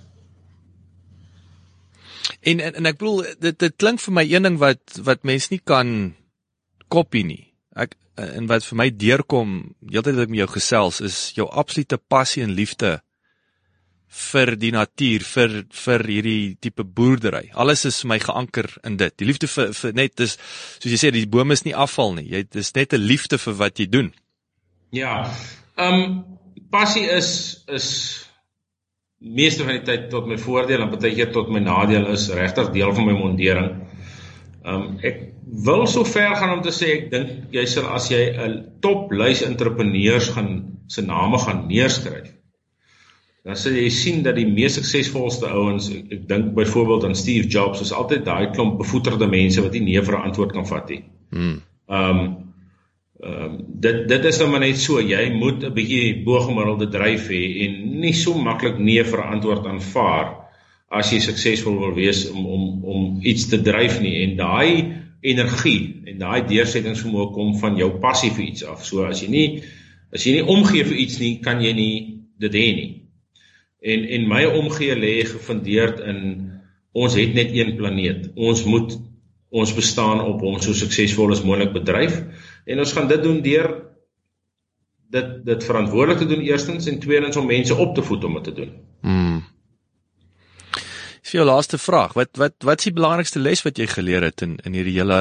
En en, en ek bedoel dit dit klink vir my een ding wat wat mense nie kan kopie nie. Ek en wat vir my deurkom heeltyd wat ek met jou gesels is jou absolute passie en liefde vir die natuur, vir vir hierdie tipe boerdery. Alles is vir my geanker in dit. Die liefde vir, vir net is soos jy sê die bome is nie afval nie. Jy dis net 'n liefde vir wat jy doen. Ja. Ehm um, passie is is meeste van die tyd tot my voordeel en baie keer tot my nadeel is regtig deel van my mondering. Ehm um, ek wil so ver gaan om te sê ek dink jy sal as jy 'n top lys entrepreneurs gaan se name gaan neerskryf dan sal jy sien dat die mees suksesvolste ouens, ek, ek dink byvoorbeeld aan Steve Jobs, is altyd daai klomp bevoeterde mense wat nie nee vir 'n antwoord kan vat nie. Ehm um, Ehm um, dit dit is nou maar net so jy moet 'n bietjie bogemiddelde dryf hê en nie so maklik nee vir 'n antwoord aanvaar as jy suksesvol wil wees om om om iets te dryf nie en daai energie en daai deursettingsvermoë kom van jou passie vir iets af. So as jy nie as jy nie omgee vir iets nie, kan jy nie dit hê nie. En en my omgee lê gefundeerd in ons het net een planeet. Ons moet ons bestaan op hom so suksesvol as moontlik bedryf en ons gaan dit doen deur dit dit verantwoordelik te doen eerstens en tweedens om mense op te voed om dit te doen. Mm. Dis jou laaste vraag. Wat wat wat is die belangrikste les wat jy geleer het in in hierdie hele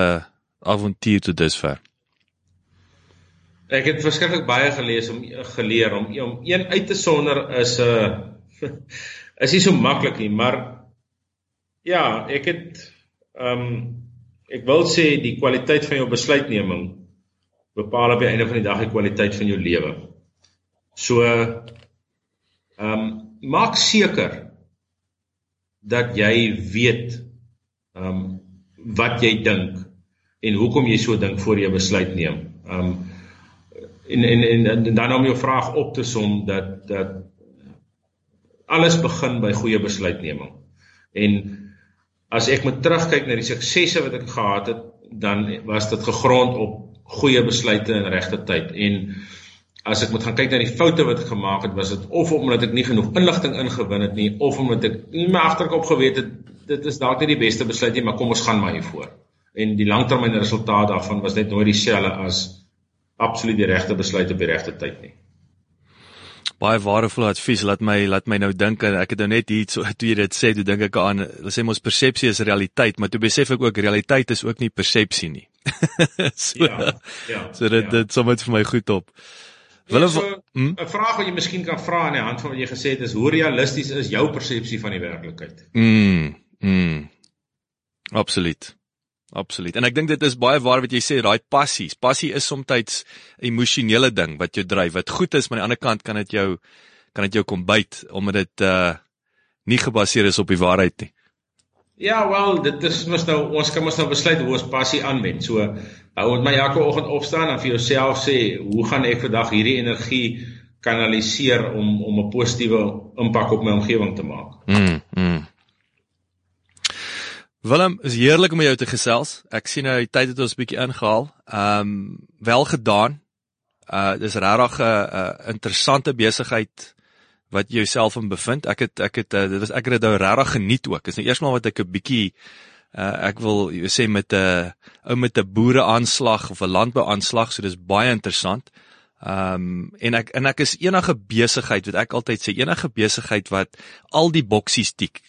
avontuur tot dusver? Ek het verskriklik baie gelees om geleer om om een uit te sonder is 'n uh, is nie so maklik nie, maar ja, ek het ehm um, ek wil sê die kwaliteit van jou besluitneming bepaal op die einde van die dag die kwaliteit van jou lewe. So ehm um, maak seker dat jy weet ehm um, wat jy dink en hoekom jy so dink voor jy besluit neem. Ehm um, en, en en en dan om jou vraag op te som dat dat alles begin by goeie besluitneming. En as ek moet terugkyk na die suksesse wat ek gehad het, dan was dit gegrond op goeie besluite in regte tyd en as ek moet gaan kyk na die foute wat ek gemaak het, was dit of omdat ek nie genoeg inligting ingewin het nie of omdat ek nie my agterkop geweet het dit is dalk nie die beste besluit nie, maar kom ons gaan maar hiervoor. En die langtermyn resultaat daarvan was net nooit dieselfde as absoluut die regte besluit op die regte tyd nie. Baie waardevolle advies laat my laat my nou dink en ek het nou net hier so toe jy dit sê, toe dink ek aan, hulle sê mos persepsie is realiteit, maar toe besef ek ook realiteit is ook nie persepsie nie. so, ja, ja. So dit ja. dit sommer vir my goed op. So, 'n hm? vraag wat jy miskien kan vra aan die hand van wat jy gesê het is hoe realisties is jou persepsie van die werklikheid? Mm. Mm. Absoluut. Absoluut. En ek dink dit is baie waar wat jy sê, daai passies. Passie is soms 'n emosionele ding wat jou dryf. Wat goed is, maar aan die ander kant kan dit jou kan dit jou kom byt omdat dit uh nie gebaseer is op die waarheid nie. Ja, wel, dit is mos nou ons kan mos nou besluit hoe ons passie aanwend. So, ou moet my elke oggend opstaan en vir jouself sê, hoe gaan ek vandag hierdie energie kanaliseer om om 'n positiewe impak op my omgewing te maak? Mm. mm. Willem, is heerlik om jou te gesels. Ek sien nou die tyd het ons bietjie ingehaal. Ehm um, wel gedaan. Uh dis regtig 'n uh, uh, interessante besigheid wat jy jouself in bevind. Ek het ek het uh, dit was ek het dit nou regtig geniet ook. Dis nou eersmaal wat ek 'n bietjie uh, ek wil sê met 'n ou met 'n boere aanslag of 'n landbou aanslag, so dis baie interessant. Ehm um, en ek en ek is enige besigheid wat ek altyd sê enige besigheid wat al die boksies tik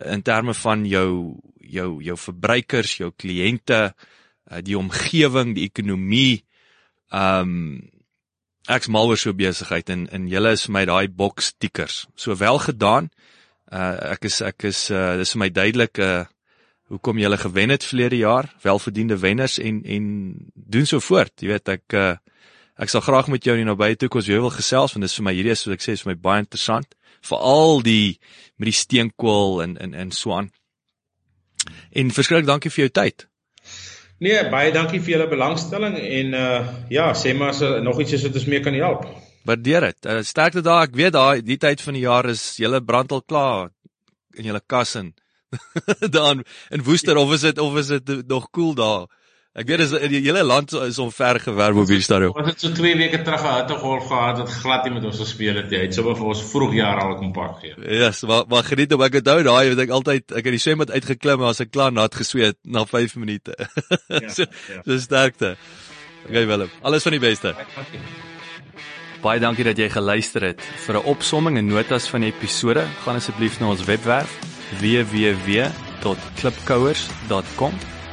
in terme van jou jou jou verbruikers, jou kliënte, uh, die omgewing, die ekonomie um, ek's mal oor so besigheid en en julle is vir my daai boks tikkers. So wel gedaan. Uh ek is ek is uh dis vir my duidelik uh hoekom julle gewen het verlede jaar, welverdiende wenners en en doen so voort. Jy weet ek uh ek sal graag met jou in die nabye toekoms weer wil gesels want dis vir my hierdie is wat ek sê is vir my baie interessant. Veral die met die steenkool en en en so aan. En verskriklik dankie vir jou tyd. Nee, baie dankie vir julle belangstelling en uh ja, sê maar as er nog iets is wat ons mee kan help. Waardeer dit. Uh, sterkte daar. Ek weet daai die tyd van die jaar is julle brand al klaar in julle kas en dan in Woester of is dit of is dit nog koel cool daar? Ek weet is die hele land is om ver gewerp op hierdie stadium. Ons het so 2 weke terug 'n hittegolf gehad wat glad nie met ons gespeel het nie. Hy het sommer vir ons vroeg jaar al kompak gee. Ja, yes, maar maar geniet om ek onthou daai wat ek altyd ek het die swembad uitgeklim as ek klaar nat gesweet na 5 minute. Ja, so, ja. so sterkte. Okay Willem, alles van die beste. Baie dankie dat jy geluister het. Vir 'n opsomming en notas van die episode, gaan asseblief na ons webwerf www.klipkouers.com